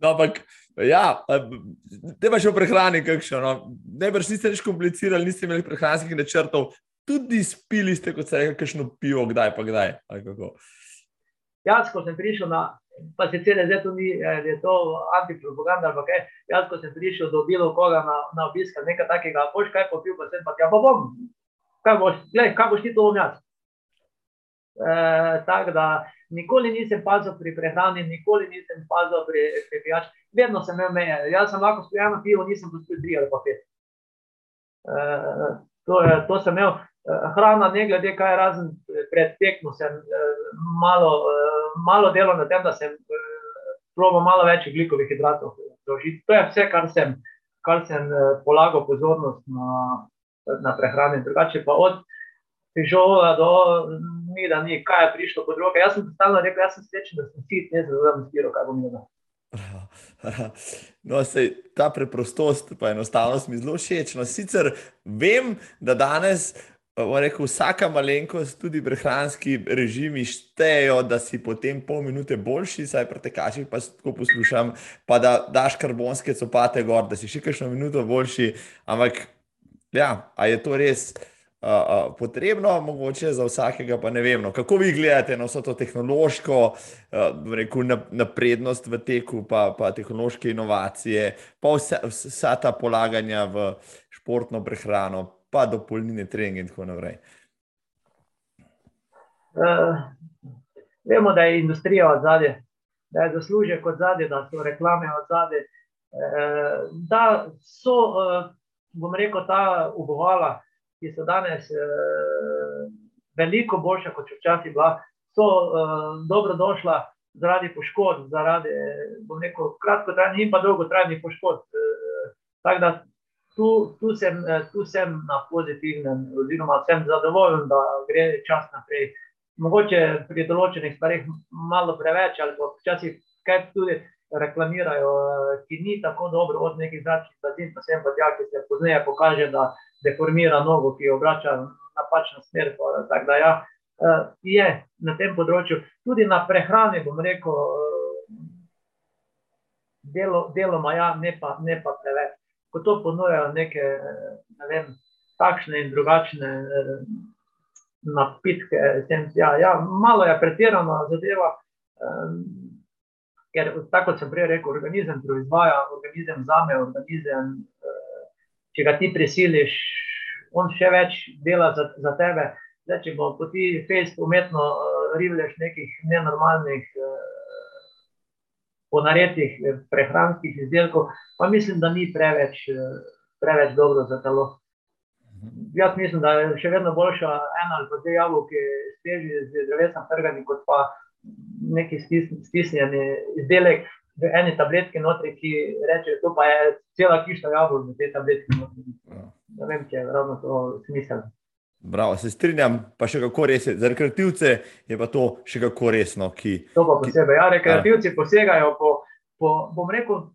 No, ampak, ja, te pa še v prehrani, kakšno. No. Najbrž niste nič komplicirali, niste imeli prehranskih načrtov, tudi spili ste, kot se reče, kakšno pivo, kdaj pa kdaj. Jaz, ko sem prišel na pa se ni, eh, je to antipropaganda ali kaj. Jaz, ko sem prišel do bilo koga na, na obisk, nekaj takega, boš kaj popil, pa sem pa tja, pa bom, kaj boš, gledaj, kaj boš ti to omjati. E, tako da nikoli nisem pazil pri prehrani, nikoli nisem pazil pri, pri pijači, vedno sem imel meje. Jaz sem lahko spijal pivo, nisem pospil tri ali pa pet. E, to, to sem imel. Hrana, ne glede kaj, razen pred tekmo, sem malo malo delo na tem, da sem probil malo več ugljikovih hidratov. To je vse, kar sem, kar sem polagal pozornost na, na prehrani. Drugače pa od težava do mi, da ni, kaj je prišlo pod roke. Jaz sem stalno rekel, jaz sem srečen, da sem sit, ne znam spiro, kaj bom imel. No, sej, ta preprostost, pa enostavnost mi zelo všeč. No, sicer vem, da danes rekel, vsaka malenkost, tudi prehranski režimi štejejo, da si potem pol minute boljši, saj pretekači pa tako poslušam, pa da daš karbonske copate gor, da si še kakšno minuto boljši. Ampak, ja, a je to res uh, uh, potrebno, mogoče za vsakega, pa ne vem. No. Kako vi gledate na vso to tehnološko uh, rekel, naprednost v teku, pa, pa tehnološke inovacije, pa vsa, vsa ta polaganja v športno prehrano? Pa dopolnilne treninge in tako naprej. Uh, vemo, da je industrija od zadaj, da je zaslužek od zadaj, da so reklame od zadaj. Uh, da so, uh, bom rekel, ta ubovala, ki so danes uh, veliko boljša, kot včasih bila, so uh, dobro došla zaradi poškodb, zaradi, bom rekel, kratkotrajnih in pa dolgotrajnih poškodb. Uh, tako da tu, tu, sem, eh, tu sem na pozitivnem, oziroma sem zadovoljen, da gre čas naprej. mogoče pri določenih stvarih malo preveč, ali pa včasih kaj tudi reklamirajo, ki ni tako dobro od nekih zračnih blazin, pa sem pa tja, ki se pozneje pokaže, da deformira nogo, ki jo obrača napačno smer. Tako da ja, je na tem področju, tudi na prehrani, bom rekel, delo, deloma ja, ne pa, ne pa preveč. Ko to ponujajo neke, ne vem, takšne in drugačne napitke. Tem, ja, ja, malo je pretirano zadeva, um, ker tako sem prej rekel, organizem proizvaja, organizem zame, organizem, uh, če ga ti prisiliš, on še več dela za, za tebe. Zdaj, če bo ti fejst umetno uh, rivleš nekih nenormalnih uh, ponaredih prehranskih izdelkov, pa mislim, da ni preveč, uh, preveč dobro za telo. Jaz mislim, da je še vedno boljša ena ali dve jabolki, steži z drevesom trgani, kot pa neki stisnjeni izdelek v eni tabletki notri, ki reče, to pa je cela kišta jabolk v tej tabletki notri. Ja. Ne vem, če je ravno to smiselno. Bravo, se strinjam, pa še kako res je. Za rekreativce je pa to še kako resno. Ki, to pa posebej. Ja, rekreativci posegajo po, po, bom rekel,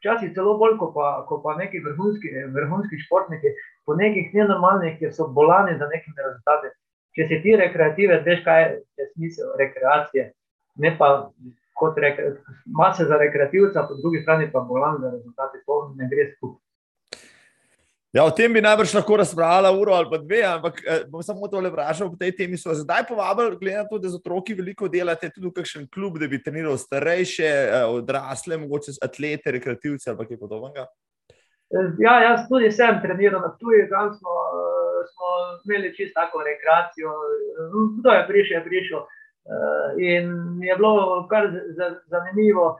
včasih celo bolj, kot pa, ko pa neki vrhunski, vrhunski športniki, po nekih nenormalnih, ki so bolani za nekimi rezultati. Če si ti rekreative, veš, kaj je smisel rekreacije, ne pa kot reke, mase za rekreativca, po drugi strani pa bolan za rezultate, to ne gre skupaj. Ja, o tem bi najbrž lahko razpravljala uro ali pa dve, ampak eh, bom samo to le vprašal. Po tej temi so zdaj povabili, glede na to, da z otroki veliko delate, tudi v kakšen klub, da bi treniral starejše, eh, odrasle, mogoče atlete, rekreativce ali kaj podobnega. Ja, jaz tudi sem treniral na tuji, tam smo, smo imeli čisto tako rekreacijo. Kdo je prišel, je prišel. In je bilo kar zanimivo.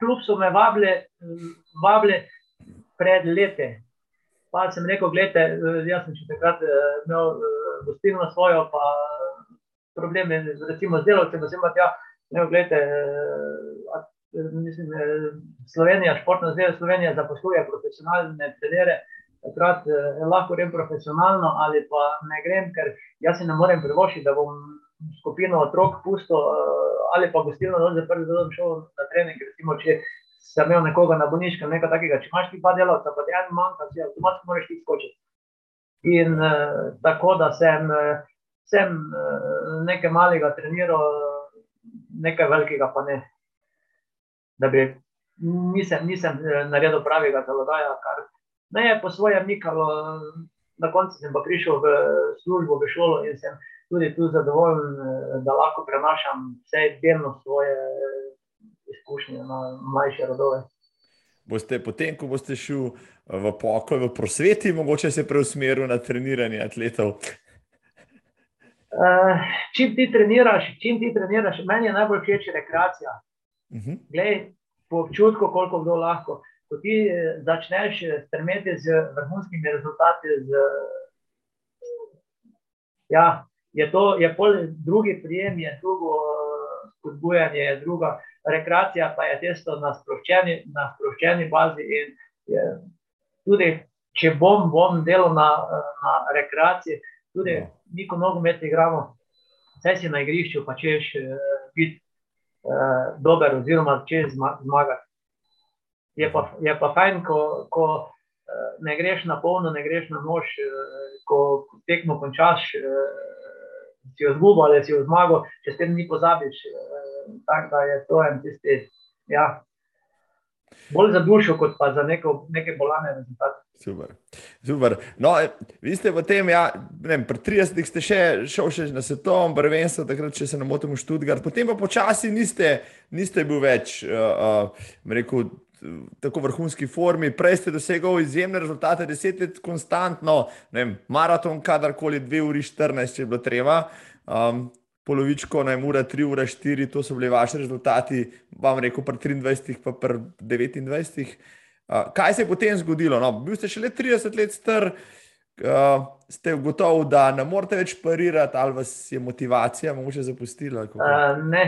Kljub so me vabili, vabili pred leti. Pa sem rekel, gledajte, jaz sem še takrat imel gostilno svojo, pa probleme recimo, z delovcem, da sem ja, rekel, gledajte, mislim, Slovenija, športna zveza Slovenija zaposluje profesionalne trenere, takrat eh, lahko grem profesionalno ali pa ne grem, ker jaz si ne morem privoščiti, da bom skupino otrok pusto eh, ali pa gostilno dol zaprl, da bom šel na trening, recimo, če sem imel nekoga na bolniškem, nekaj takega. Če imaš ti pa delavca, pa ti en manjka, si avtomatsko moraš ti skočiti. In uh, tako, da sem, sem uh, nekaj malega treniral, nekaj velikega pa ne. Bi nisem, nisem naredil pravega zalogaja, kar me je po svojem nikalo. Na koncu sem pa prišel v službo, v šolo in sem tudi tu zadovoljen, da lahko prenašam vse delno svoje izkušnje na mlajše rodove. Boste potem, ko boste šli v pokoj, v prosveti, mogoče se preusmerili na treniranje atletov? Uh, čim ti treniraš, čim ti treniraš, meni je najbolj všeč rekreacija. Uh mhm. -huh. Glej, po občutku, koliko kdo lahko. Ko ti eh, začneš eh, strmeti z vrhunskimi rezultati, z, ja, je to je drugi prijem, je drugo spodbujanje, je druga rekreacija pa je testo na sproščeni, na sproščeni bazi. Je, tudi, če bom, bom delal na, na rekreaciji, tudi no. neko nogomet igramo, vse si na igrišču, pa češ uh, biti uh, dober, oziroma češ zmagati. Je pa, je pa fajn, ko, ko uh, ne greš na polno, ne greš na nož, uh, ko tekmo končaš. Si jo zgubil ali si jo zmagal, če s tem ni pozabiš. Tako da je to en tisti, ja, bolj za dušo, kot pa za neko, neke bolane rezultate. Super. Super. No, vi ste v tem, ja, vem, pri 30 ste še šel še na svetovnem prvenstvu, takrat, če se ne motim, v Študgard, potem pa počasi niste, niste bil več, uh, uh, rekel, tako vrhunski formi. Prej ste dosegli izjemne rezultate, deset let konstantno, vem, maraton, kadarkoli, dve uri 14, če je bilo treba. Um, polovičko, naj ura 3, ura 4, to so bili vaši rezultati, vam rekel, pri 23, pa pri 29. Uh, kaj se je potem zgodilo? No, bil ste še le 30 let star, uh, ste ugotovili, da ne morete več parirati, ali vas je motivacija mogoče zapustila? Uh, ne,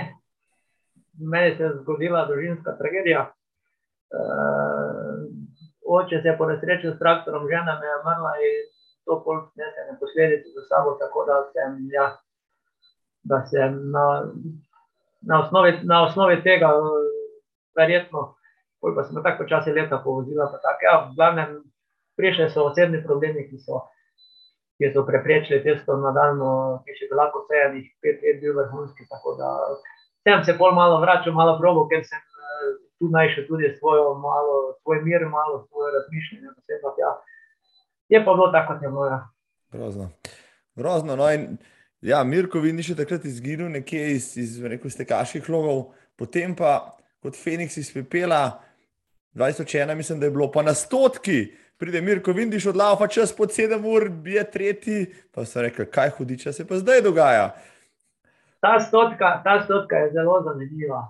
meni se je zgodila družinska tragedija. Uh, oče se je po nesreči s traktorom, žena me je umrla in to pol nesene posledice za sabo, tako da sem ja, da se na, na, osnovi, na osnovi tega, verjetno, pa smo tako počasi leta povozila. Ja, v glavnem, prišli so osebni problemi, ki so, ki so preprečili testo nadaljno, ki še bi lahko vse enih pet let bil vrhunski. Tako da sem se pol malo vračal, malo probo, ker sem tu najšel tudi svojo malo, svoj mir, malo svoje razmišljanje. Ja. Je pa bilo tako, kot je bilo. Ja. Grozno. Grozno. No in, ja, Mirko, vi niste takrat izginili nekje iz, iz tekaških logov, potem pa kot Feniks iz Pepela, 2001, mislim, da je bilo pa na stotki. Pride Mirko, vidiš od lava, čas pod sedem ur, bije tretji. Pa so rekli, kaj hudiča se pa zdaj dogaja. Ta stotka, ta stotka je zelo zanimiva.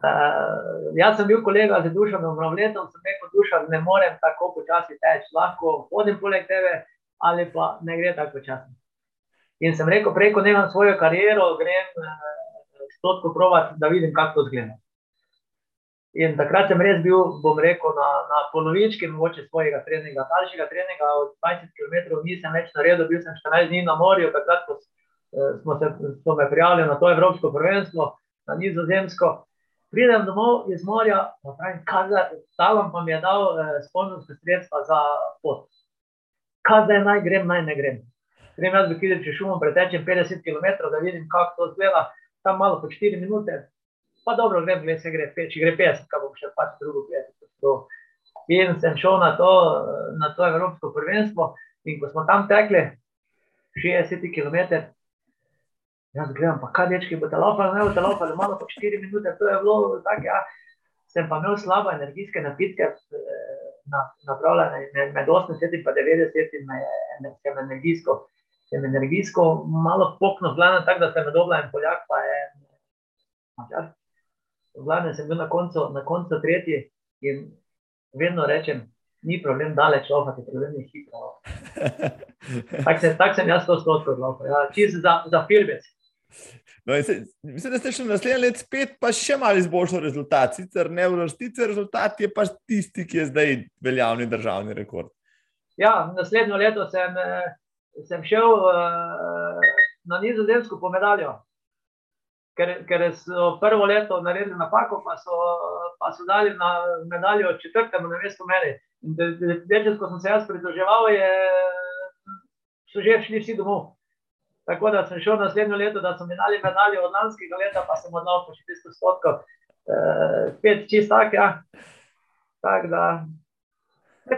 Uh, jaz sem bil kolega z dušom, mravljetom, sem rekel, duša, ne morem tako počasi teči, lahko hodim poleg tebe, ali pa ne gre tako počasi. In sem rekel, preko nemam svojo kariero, grem uh, stotko provat, da vidim, kako to zgleda. In takrat sem res bil, bom rekel, na, na polovički mogoče svojega treninga, daljšega treninga od 20 km nisem več naredil, bil sem 14 dni na morju, takrat ko uh, smo se, so me prijavili na to Evropsko prvenstvo, na nizozemsko, pridem domov iz morja, tam pa mi je dal eh, sponzorske sredstva za pot. Kaj zdaj naj grem, naj ne grem. Grem jaz v Kidriči šumo, pretečem 50 km, da vidim, kako to zgleda, tam malo po 4 minute, pa dobro, grem, gled se gre, če gre 50, kaj bom še pač drugo 50. In sem šel na to, na to Evropsko prvenstvo, in ko smo tam tekli 60 km, Jaz gledam, pa kaj dečki bo telefon, ne bo telefon, malo po 4 minute, to je bilo tako. Ja. Sem pa imel slabo energijske napitke, eh, napravljene med 80 in 90 in sem energijsko, sem energijsko malo pokno vladen, tako da sem med obla in poljak, pa je mačar. Vladen sem bil na koncu, na koncu tretji in vedno rečem, ni problem daleč lofati, problem je hitro. Tako sem, tak sem jaz to stotkov lofal, ja. čisto za, za filmec. No, se, mislim, da ste še naslednji let spet, pa še malo izboljšali rezultat. Sicer ne vrstice, rezultat je pa tisti, ki je zdaj veljavni državni rekord. Ja, naslednjo leto sem, eh, sem šel uh, na nizozemsko po medaljo. Ker, ker so prvo leto naredili napako, pa so, pa so dali na medaljo četrtemu na mestu meni. Večer, ko sem se jaz pridruževal, so že šli vsi domov. Tako da sem šel naslednjo leto, da so mi dali medalje od lanskega leta, pa sem odnal po 400 stotkov, eh, spet čist tak. Ja. Tak, da,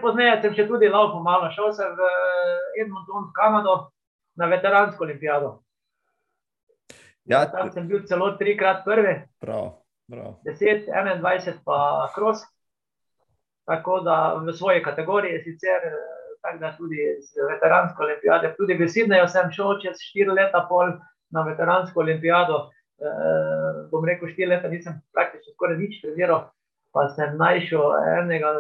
Pozneje sem še tudi lauko malo, šel sem v eh, Edmonton, v Kanado, na veteransko olimpijado. Ja, tam sem bil celo trikrat prvi. Prav, prav. 10, 21, pa kros. Tako da v svoji kategoriji sicer eh, tako da tudi z veteransko olimpijado. Tudi v Sidneju sem šel čez štiri leta pol na veteransko olimpijado. E, bom rekel, štiri leta nisem praktično skoraj nič treniral, pa sem našel enega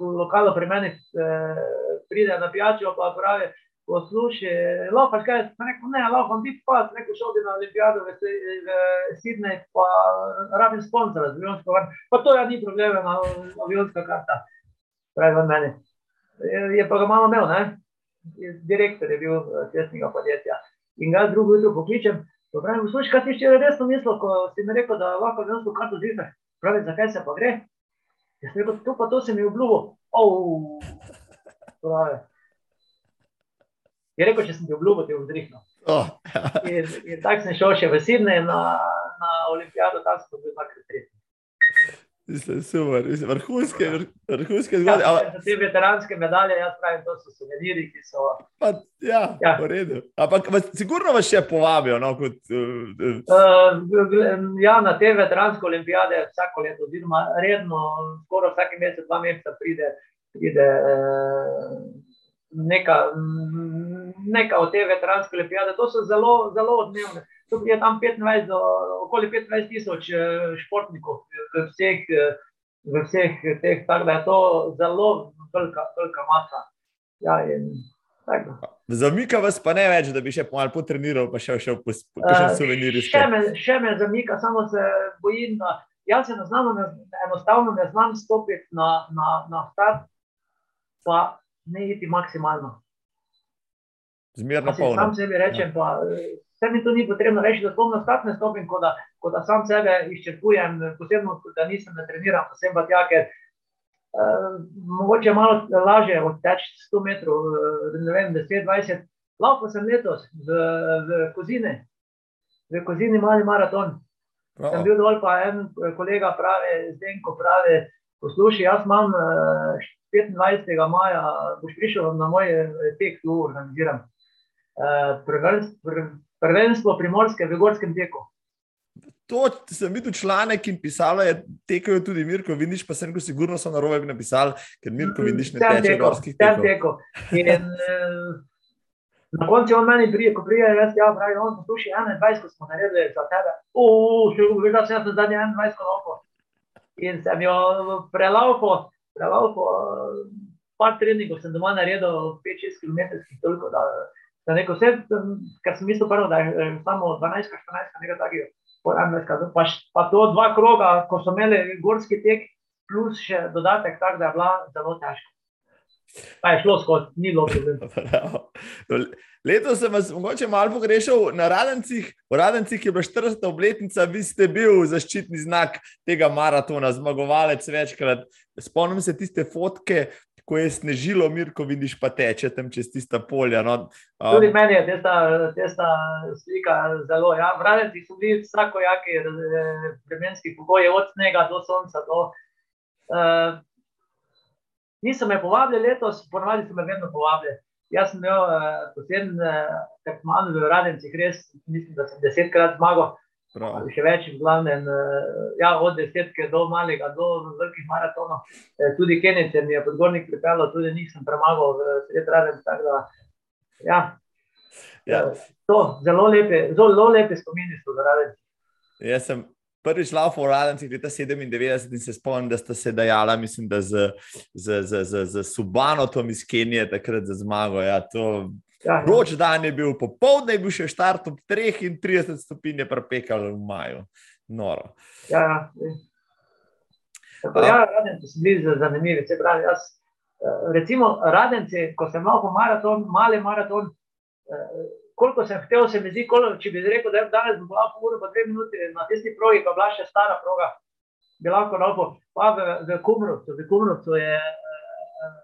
lokalu pri meni, e, pride na pijačo, pa pravi. Poslušaj, lahko kaj, rekel, ne, lahko ti pa, rekel, šel bi na olimpijado v, v Sidnej, pa rabim sponzora z avionsko karto. Pa to ja ni problema, na avionska karta, pravi od mene je pa ga malo imel, ne? direktor je bil eh, cestnega podjetja. In ga drugo jutro pokličem, pravim, poslušaj, kaj ti še resno mislil, ko si mi rekel, da lahko avionsko karto zvišaš. Pravi, zakaj se pa gre? Jaz sem rekel, to pa to se mi obljubo. Oh, pravi. Je rekel, če sem ti obljubo, ti bom zdrihnil. Oh. in in tako sem šel še v Sidney na, na olimpijado, tam sem bil dvakrat tretji. Mislim, super, mislim, vrhunske, ja. vrhunske zgodbe. Ja, te veteranske medalje, jaz pravim, to so suveniri, ki so. Pa, ja, ja, v redu. Ampak, sigurno vas še povabijo. No, kot, uh, uh, ja, na te veteranske olimpijade vsako leto, oziroma redno, skoraj vsake mesec, dva meseca pride, pride uh, neka, neka od te veteranske olimpijade. To so zelo, zelo odmevne. Tu je tam 25, do, okoli 25 tisoč eh, športnikov v vseh, eh, v vseh teh, tako da je to zelo velika, velika masa. Ja, in, zamika vas pa ne več, da bi še malo potreniral, pa še šel po še suvenirje. Še, me zamika, samo se bojim, da jaz se ne znam, ne, enostavno ne znam stopiti na, na, na start, pa ne iti maksimalno. Zmerno polno. Sam sebi rečem, ja. pa vse mi to ni potrebno reči, da spomnim statne stopin, kot da, ko da sam sebe izčrpujem, posebno, da nisem ne treniram, posebno pa tja, ker uh, mogoče malo lažje odteči 100 metrov, uh, ne vem, 10-20. Lahko sem letos v, v Kozini, v Kozini mali maraton. Prav. Sem bil dol, pa en kolega pravi, zdaj ko pravi, poslušaj, jaz imam uh, 25. maja, boš prišel na moj tek, tu organiziram. Uh, prvenstvo primorske v gorskem teku. To sem videl članek in pisalo je, tekajo tudi Mirko, vidiš pa sem, ko sigurno so na robe napisali, ker Mirko mm, vidiš ne teče gorskih tekov. In, uh, na koncu on meni prije, ko prije, jaz ja, pravi, on posluši 21, ko smo naredili za tebe. Uuu, še da sem se zadnji 21 lauko. In sem jo prelauko, prelauko, par treningov sem doma naredil, 5-6 km, toliko da da neko vse, kar sem mislil prvo, da je eh, samo 12-14, nekaj takega, pa, pa to dva kroga, ko so imeli gorski tek, plus še dodatek, tako da je bila zelo težka. Pa je šlo skozi, ni bilo problem. Letos sem vas mogoče malo pogrešal na Radencih. V Radencih je bila 40. obletnica, vi ste bil zaščitni znak tega maratona, zmagovalec večkrat. Spomnim se tiste fotke, ko je snežilo, Mirko, vidiš pa teče tam čez tista polja. No. Um, Tudi meni je testa, testa slika zelo. Ja. Vradenci so bili vsako jaki vremenski pogoji, od snega do sonca. Do, uh, niso me povabili letos, ponovadi so me vedno povabili. Jaz sem imel uh, poseben uh, tekmovan v Radencih, res mislim, da sem desetkrat zmagal. Prav. Še več, v glavnem, eh, ja, od desetke do malega, do velikih maratonov. Eh, tudi Kenice mi je podgornik pripeljal, tudi nisem premagal v sred raden. Ja. Ja. To, zelo lepe, zelo lepe spomini so zaradi. Jaz sem prvič laufal v Radencih leta 97 in se spomnim, da sta se dajala, mislim, da z, z, z, z, z Subanotom iz Kenije takrat za zmago. Ja, to, Ja, ja. dan je bil popoldne, je bil še štart ob 33 stopinj, je prepekal v maju. Noro. Ja, ja. Tako, ja, radenci so bili zanimivi. Pravi, jaz, eh, recimo, radenci, ko sem imel maraton, mali maraton, eh, koliko sem hotel, se mi zdi, koliko, če bi rekel, da je danes bila pol ura, pa dve minuti na tisti progi, pa bila še stara proga, bi lahko novo, pa v, v Kumrovcu, v Kumrovcu je eh,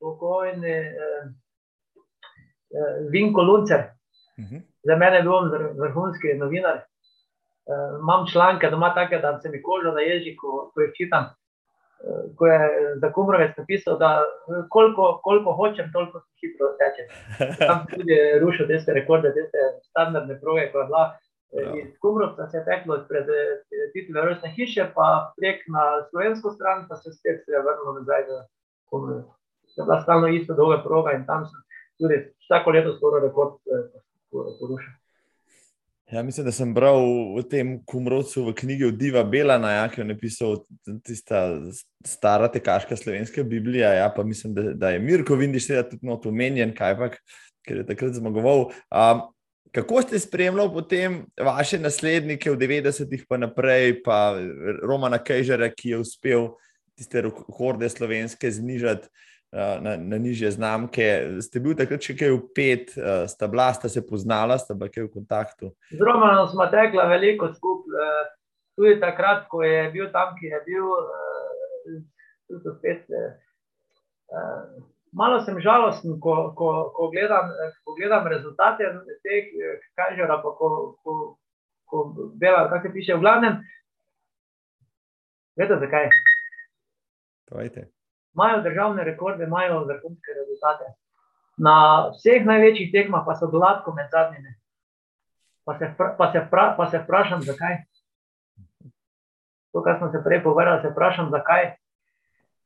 pokojni. Eh, Vinko Luncer, uh mhm. -huh. za mene je bil vrhunski novinar. Uh, imam članke doma, tako da se mi koža na jeziku, ko jih čitam. Uh, ko je za Kumrovec napisal, da koliko, koliko hočem, toliko hitro tečem. Tam tudi rušil te rekorde, te standardne proge, ko je bila. Ja. Iz Kumrovca se je teklo pred titulom Rojstne hiše, pa prek na slovensko stran, pa se spet se je vrnilo nazaj v Kumrovec. Je bila stalno ista dolga proga in tam sem tudi vsako leto skoraj rekord eh, porušil. Ja, mislim, da sem bral v tem kumrovcu v knjigi od Diva Belana, ja, ki je napisal tista stara tekaška slovenska Biblija. Ja, pa mislim, da, da je Mirko Vindiš tudi not omenjen, kaj pa, ker je takrat zmagoval. Um, kako ste spremljali potem vaše naslednike v 90-ih pa naprej, pa Romana Kejžera, ki je uspel tiste rekorde slovenske znižati? Eh, na, na nižje znamke. Ste bili takrat še kaj v pet, uh, sta bila, sta se poznala, sta bila kaj v kontaktu? Z Romanom smo tekla veliko skupaj, uh, tudi takrat, ko je bil tam, ki je bil, tudi spet. Uh, malo sem žalosten, ko, ko, ko, gledam, ko gledam rezultate teh, kaj že rabo, ko, ko, ko bela, kaj se piše v glavnem. Veste, zakaj? Povejte imajo državne rekorde, imajo vrhunske rezultate. Na vseh največjih tekmah pa so gladko med zadnjimi. Pa se, pa, se pra, pa se vprašam, zakaj. To, kar smo se prej pogovarjali, se vprašam, zakaj.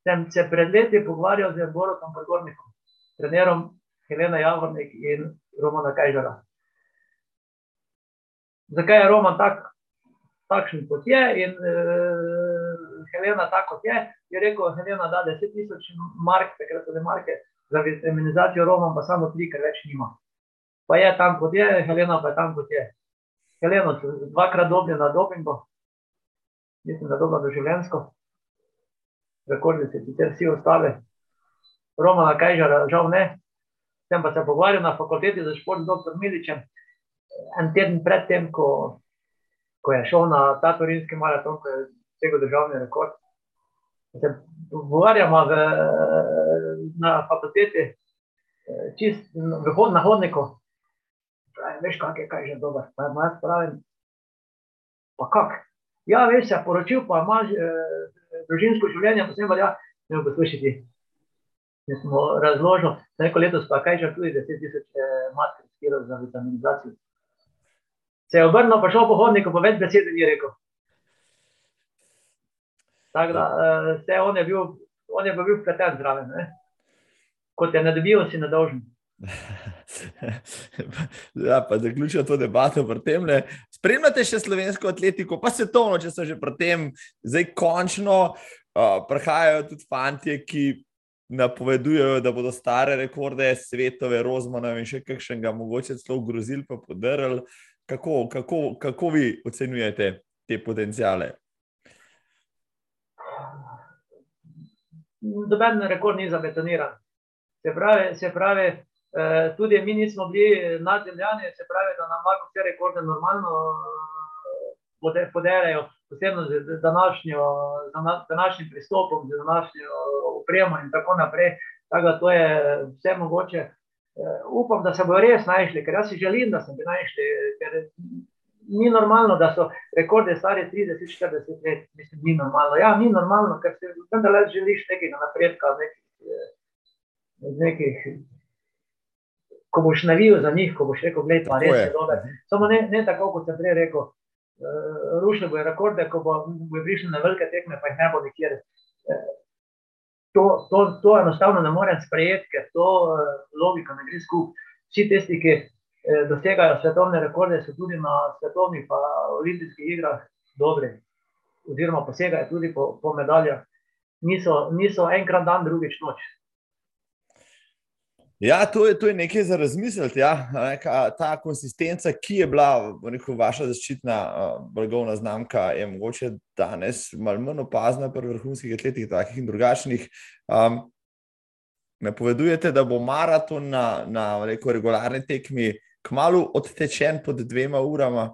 Sem se pred leti pogovarjal z Borotom Podgornikom, trenerom Helena Javornik in Romana Kajžara. Zakaj je Roman tak, takšen kot je in uh, Helena tako kot je, je rekel, da 10 tisoč mark, takrat so marke, za feminizacijo Roma, pa samo tri, ker več nima. Pa je tam kot je, Helena pa je tam kot je. Helena dvakrat dobili na dopingu, mislim, da dobro doživljensko, rekordi se sicer vsi ostali. Roma na Kajžara, žal ne, sem pa se pogovarjal na fakulteti za šport z dr. Miličem, en teden predtem, ko, je šel na ta turinski maraton, ko je vsega državni rekord. Se pogovarjamo na fakulteti, čist v hodniku. Veš, kak je, kaj je že dober. Pa jaz pravim, pa kak? Ja, veš, se poročil, pa imaš eh, družinsko življenje, pa sem pa ja, ne bo poslušati. Mi smo razložili, da neko leto pa kaj že tudi 10 tisoč eh, mater skiro za vitaminizacijo. Se je obrnil, pa šel po hodniku, pa več besed ni rekel. Tako da, uh, on je bil, on je bil vpleten zraven. Ne? Kot je ne dobil, si nedolžen. ja, pa zaključujem to debato pri tem. Ne. Spremljate še slovensko atletiko, pa se to, če so že pri tem, zdaj končno uh, prihajajo tudi fanti, ki napovedujejo, da bodo stare rekorde, svetove, rozmanov in še kakšnega, mogoče celo grozil, pa podarili. Kako, kako, kako vi ocenjujete te potencijale? Doben rekord ni zabetoniran. Se pravi, se pravi eh, tudi mi nismo bili nadzemljani, se pravi, da nam lahko vse rekorde normalno eh, poderejo, posebno z današnjo, današnjim pristopom, z današnjo opremo in tako naprej. Tako da to je vse mogoče. Eh, upam, da se bodo res našli, ker jaz si želim, da se bi našli. Ni normalno, da so rekorde stari 30-40 let, mislim, ni normalno. Ja, ni normalno, ker si vendar le želiš nekaj napredka, nekaj, nekih, ko boš navil za njih, ko boš rekel, gledaj, pa res je dober. Samo ne, ne tako, kot sem prej rekel, uh, rušili bojo rekorde, ko bo, bo prišli na velike tekme, pa jih ne bo nikjer. Uh, to, to, to enostavno ne morem sprejeti, ker to uh, logika ne gre skupaj. Vsi tisti, ki dosegajo svetovne rekorde, so tudi na svetovnih pa olimpijskih igrah dobri, oziroma posegajo tudi po, po medaljah. Niso, niso enkrat dan, drugič noč. Ja, to je, to je nekaj za razmisliti. Ja. Ta konsistenca, ki je bila rekel, vaša zaščitna uh, blagovna znamka, je mogoče danes malo manj opazna pri vrhunskih atletih, takih in drugačnih. Um, napovedujete, da bo maraton na, na rekel, regularni tekmi kmalo odtečen pod dvema urama?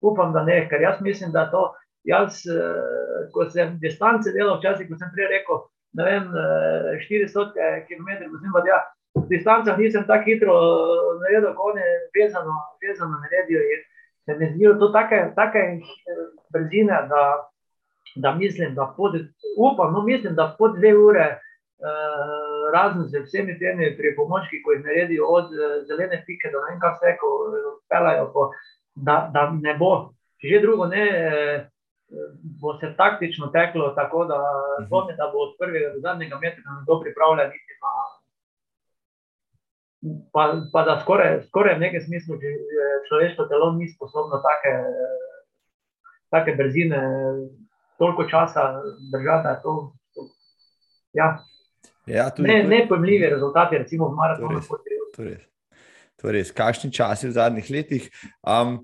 Upam, da ne, ker jaz mislim, da to. Jaz, uh, ko sem distance delal, včasih, ko sem prej rekel, ne vem, uh, 400 km, mislim, da ja v distancah nisem tako hitro eh, naredil, kot je vezano, vezano naredijo. Se mi zdijo to take, take eh, brzine, da, da mislim, da pod, upam, no mislim, da pod dve ure, eh, razen z vsemi temi pripomočki, ko jih naredijo od eh, zelene pike do enega vse, ko pelajo, po, da, da ne bo. Že drugo ne. Eh, Bo se taktično teklo, tako da, zvonim, da bo od prvega do zadnjega metra nekdo pripravljen iti na, pa, pa da skoraj, skoraj v nekem smislu človeško telo ni sposobno take, take brzine, toliko časa držati. To, to, ja. Ja, ne, nepojmljivi rezultati, recimo v maratonu. To res. To je res. Kakšni časi v zadnjih letih? Um,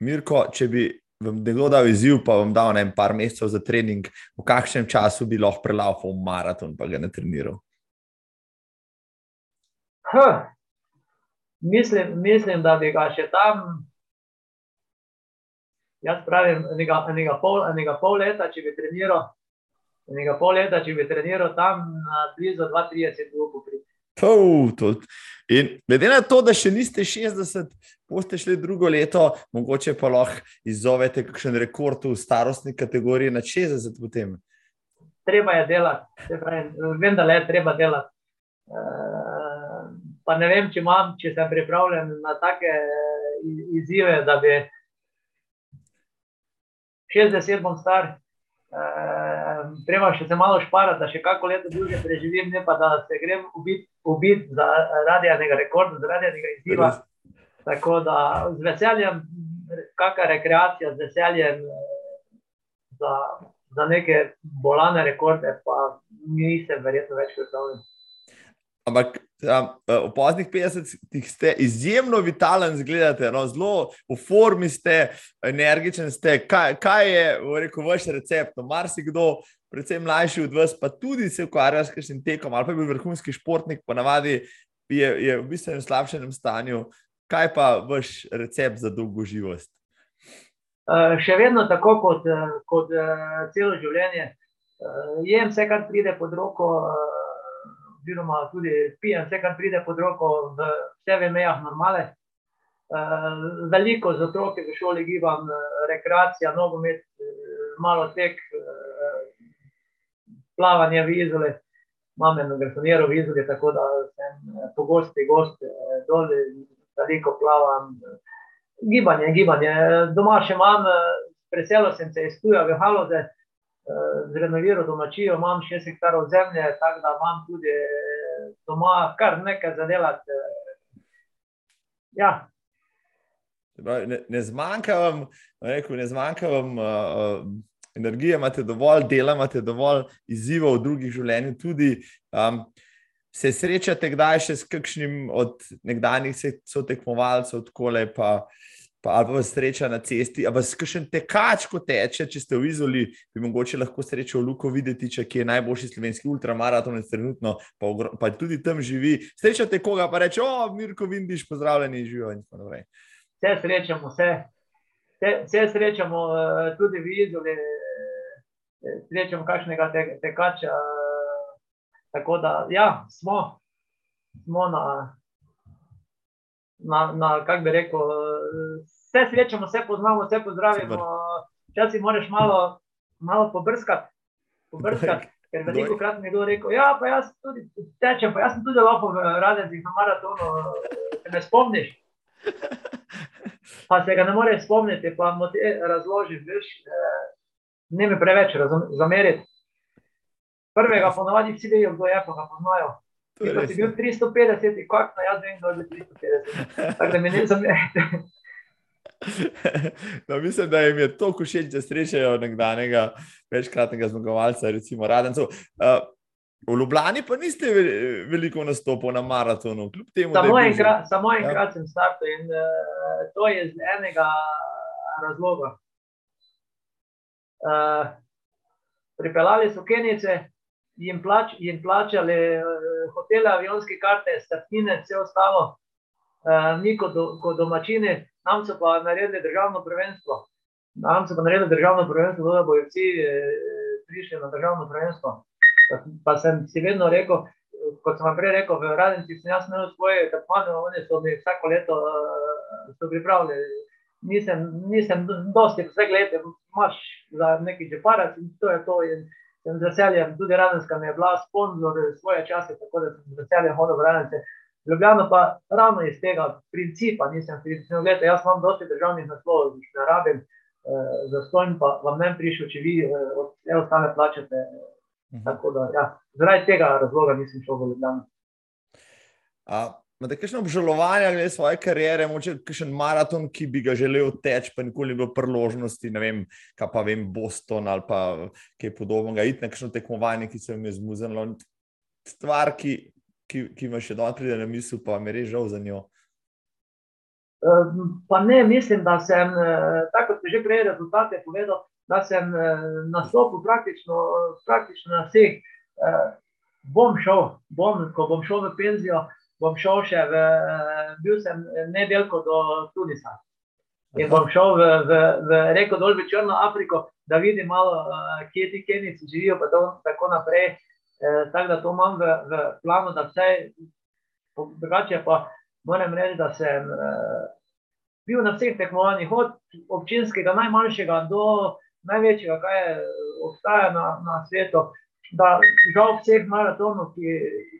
Mirko, če bi vam nekdo dal izziv, pa vam dal en par mesecev za trening, v kakšnem času bi lahko prelahal maraton, pa ga ne treniral? Huh. Mislim, mislim, da bi ga še tam, jaz pravim, enega, enega, pol, enega pol leta, če bi treniral, enega pol leta, če bi treniral tam blizu 32 ur. In glede na to, da še niste 60, boste šli drugo leto, mogoče pa lahko izzovete kakšen rekord v starostni kategoriji na 60 potem. Treba je delati, vem, da le treba delati. Uh, pa ne vem, če, imam, če sem pripravljen na take eh, izzive, da bi 60 bom star, eh, treba še se malo šparati, da še kako leto dlje preživim, ne pa da se grem ubiti ubit zaradi enega rekorda, zaradi enega izziva. Tako da z veseljem, kakšna rekreacija, z veseljem za, za neke bolane rekorde, pa nisem verjetno več predstavljen. Ampak ja, v poznih 50-ih ste izjemno vitalen, zgledate, no, zelo v formi ste, energičen ste. Kaj, kaj je rekel, vaš recept? No, Mar si kdo, predvsem mlajši od vas, pa tudi se ukvarja s kakšnim tekom, ali pa je bil vrhunski športnik, ponavadi je, je v bistvu v slabšem stanju. kaj pa vaš recept za dolgo živost? Uh, še vedno tako kot, kot uh, celo življenje. Uh, jem vse, kar pride pod roko, oziroma tudi pijem vse, kar pride pod roko, v vse v mejah normale. Veliko za otroke v šoli gibam, rekreacija, nogomet, malo tek, plavanje v izole. Imam eno garsoniero v izole, tako da sem pogosti gost, dol, veliko plavam. Gibanje, gibanje. Doma še imam, preselil sem se iz Tuja v Haloze, zrenoviral domačijo, imam 6 hektarov zemlje, tako da imam tudi doma kar nekaj zadelati. Ja, Ne, ne zmanjka vam, rekel, ne zmanjka vam uh, energije, imate dovolj dela, imate dovolj izzivov v drugih življenjih. Tudi um, se srečate, kdaj še s kakšnim od nekdanjih sotekmovalcev, tako le pa. Pa, ali pa sreča na cesti, ali pa s kakšen tekač, ko teče, če ste v Izoli, bi mogoče lahko srečo v Luko videti, če je najboljši slovenski ultramaraton, trenutno pa, pa tudi tam živi. Srečate koga, pa reče: O, Mirko, vidiš, pozdravljeni, živijo in tako naprej vse srečamo, vse, vse, vse srečamo, uh, tudi v Izoli, srečamo kakšnega te, tekača. Tako da, ja, smo, smo na, na, na kako bi rekel, vse srečamo, vse poznamo, vse pozdravimo. Včasih moraš malo, malo pobrskati. pobrskati. Ker veliko krat mi je kdo rekel, ja, jaz tudi tečem, pa jaz sem tudi lahko v Radezih na maratonu, se ne spomniš pa se ga ne more spomniti, pa mu ti razloži, veš, eh, ne me preveč zameriti. Prvega ponovadi vsi vejo, kdo je, pa ga poznajo. Če si bil 350, kako na jaz vem, kdo je 350. Tako da mi ne zamerite. No, mislim, da jim je to všeč, da srečajo nekdanjega večkratnega zmagovalca, recimo Radencev. Uh, V Ljubljani pa niste veliko nastopili na maratonu. Temu, samo enkrat en ja. sem startal in uh, to je iz enega razloga. Uh, pripeljali so Kenice, jim, plač, jim plačali uh, hotele, avionske karte, startine, vse ostalo, uh, mi kot, do, kot domačini, nam so pa naredili državno prvenstvo. Nam so pa naredili državno prvenstvo, da bodo vsi uh, prišli na državno prvenstvo. Pa sem si vedno rekel, kot sem vam prej rekel, v Radnici sem jaz imel svoje tekmovanje, oni so mi vsako leto uh, pripravili. Nisem, nisem dosti vse gledal, imaš za neki žeparac in to je to. In sem z veseljem, tudi Radnicka mi je bila sponzor svoje čase, tako da sem z veseljem hodil v Radnice. Ljubljano pa ravno iz tega principa nisem prišel. Jaz imam dosti državnih naslovov, ki jih ne rabim, uh, za stojn pa vam ne prišel, če vi uh, vse ostale plačate. Mhm. Tako da, ja, zaradi tega razloga nisem šel v Ljubljano. Imate kakšno obžalovanje glede svoje kariere, morda kakšen maraton, ki bi ga želel teči, pa nikoli ni bilo priložnosti, ne vem, kaj pa vem, Boston ali pa kaj podobnega, iti na kakšno tekmovanje, ki se vam je zmuznilo. Stvar, ki, ki, ki vam še dobro pride na misel, pa mi je res žal za njo. Pa ne, mislim, da sem, eh, tako kot ste že prej rezultate povedali, da sem eh, nastopil praktično, praktično na vseh. Eh, bom šel, bom, ko bom šel v penzijo, bom šel še v, bil sem nedeljko do Tunisa. In bom šel v, v, v reko dol v Črno Afriko, da vidim malo, kje ti Kenici živijo, pa to, tako naprej. Tako da to imam v, v planu, da vse drugače pa moram reči, da sem bil na vseh tekmovanjih, od občinskega najmanjšega do največjega, kar je obstaja na, na svetu. Da, žal vseh maratonov, ki,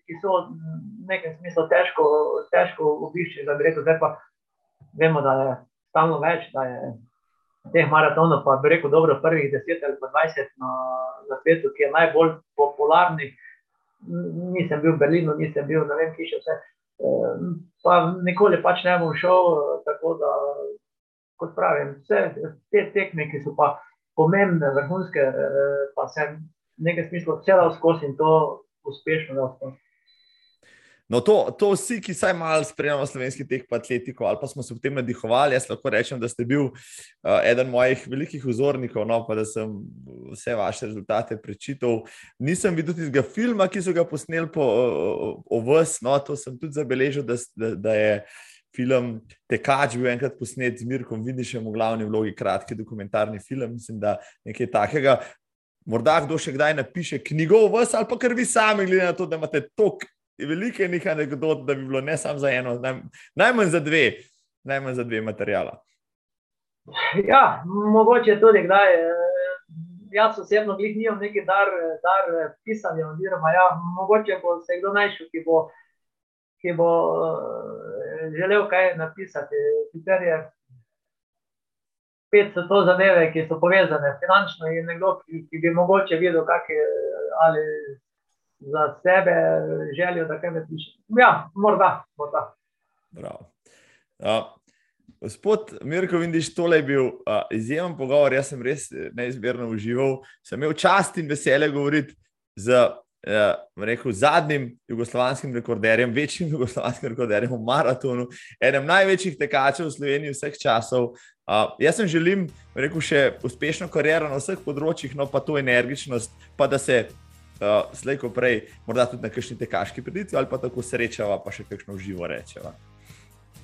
ki so v nekem smislu težko, težko obišči, da bi rekel, zdaj pa vemo, da je stalno več, da je teh maratonov, pa bi rekel, dobro, prvih 10 ali pa 20 na, na svetu, ki je najbolj popularni. Nisem bil v Berlinu, nisem bil, ne vem, ki še vse. Pa nikoli pač ne bom šel, tako da, kot pravim, vse te tekme, ki so pa pomembne, vrhunske, eh, pa se nekaj smisla celo skozi in to uspešno lahko. No, to, to vsi, ki saj malo spremljamo slovenski po atletiko, ali pa smo se v tem nadihovali, jaz lahko rečem, da ste bil uh, eden mojih velikih vzornikov, no, pa da sem vse vaše rezultate prečital. Nisem videl tistega filma, ki so ga posneli po, o, o vas, no, to sem tudi zabeležil, da, da, da je film Tekač bil enkrat posnet z Mirkom Vidišem v glavni vlogi, kratki dokumentarni film, mislim, da nekaj takega. Morda kdo še kdaj napiše knjigo o vas, ali pa kar vi sami, glede na to, da imate toliko velike nekaj anegdot, da bi bilo ne samo za eno, naj, najmanj za dve, najmanj za dve materijala. Ja, mogoče tudi kdaj. Eh, jaz osebno nimam neki dar, dar pisanja, oziroma ja, mogoče bo se kdo najšel, ki bo ki bo uh, želel kaj napisati. Sicer je pet so to zadeve, ki so povezane finančno in nekdo, ki, ki bi mogoče videl, kakšne ali za sebe želijo, da kaj napiše. Ja, morda, morda. Gospod Mirko, vidiš, tole je bil uh, izjemen pogovor. Jaz sem res neizmerno užival. Sem imel čast in veselje govoriti z uh, rekel, zadnjim jugoslovanskim rekorderjem, večjim jugoslovanskim rekorderjem v maratonu, enem največjih tekačev v Sloveniji vseh časov. Uh, jaz sem želim, rekel, še uspešno kariero na vseh področjih, no pa to energičnost, pa da se uh, slej ko prej, morda tudi na kakšni tekaški preditvi ali pa tako srečava, pa še kakšno živo rečeva.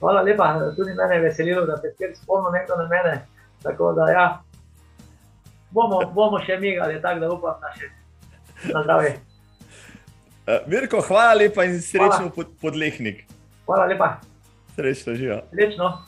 Hvala lepa, tudi mene je veselilo, da te spet spomnim nekdo na mene. Tako da ja, bomo, bomo še migali, tako da upam na še na zdravje. Uh, Mirko, hvala lepa in srečno pod, podlehnik. Hvala lepa. Srečno živijo. Srečno.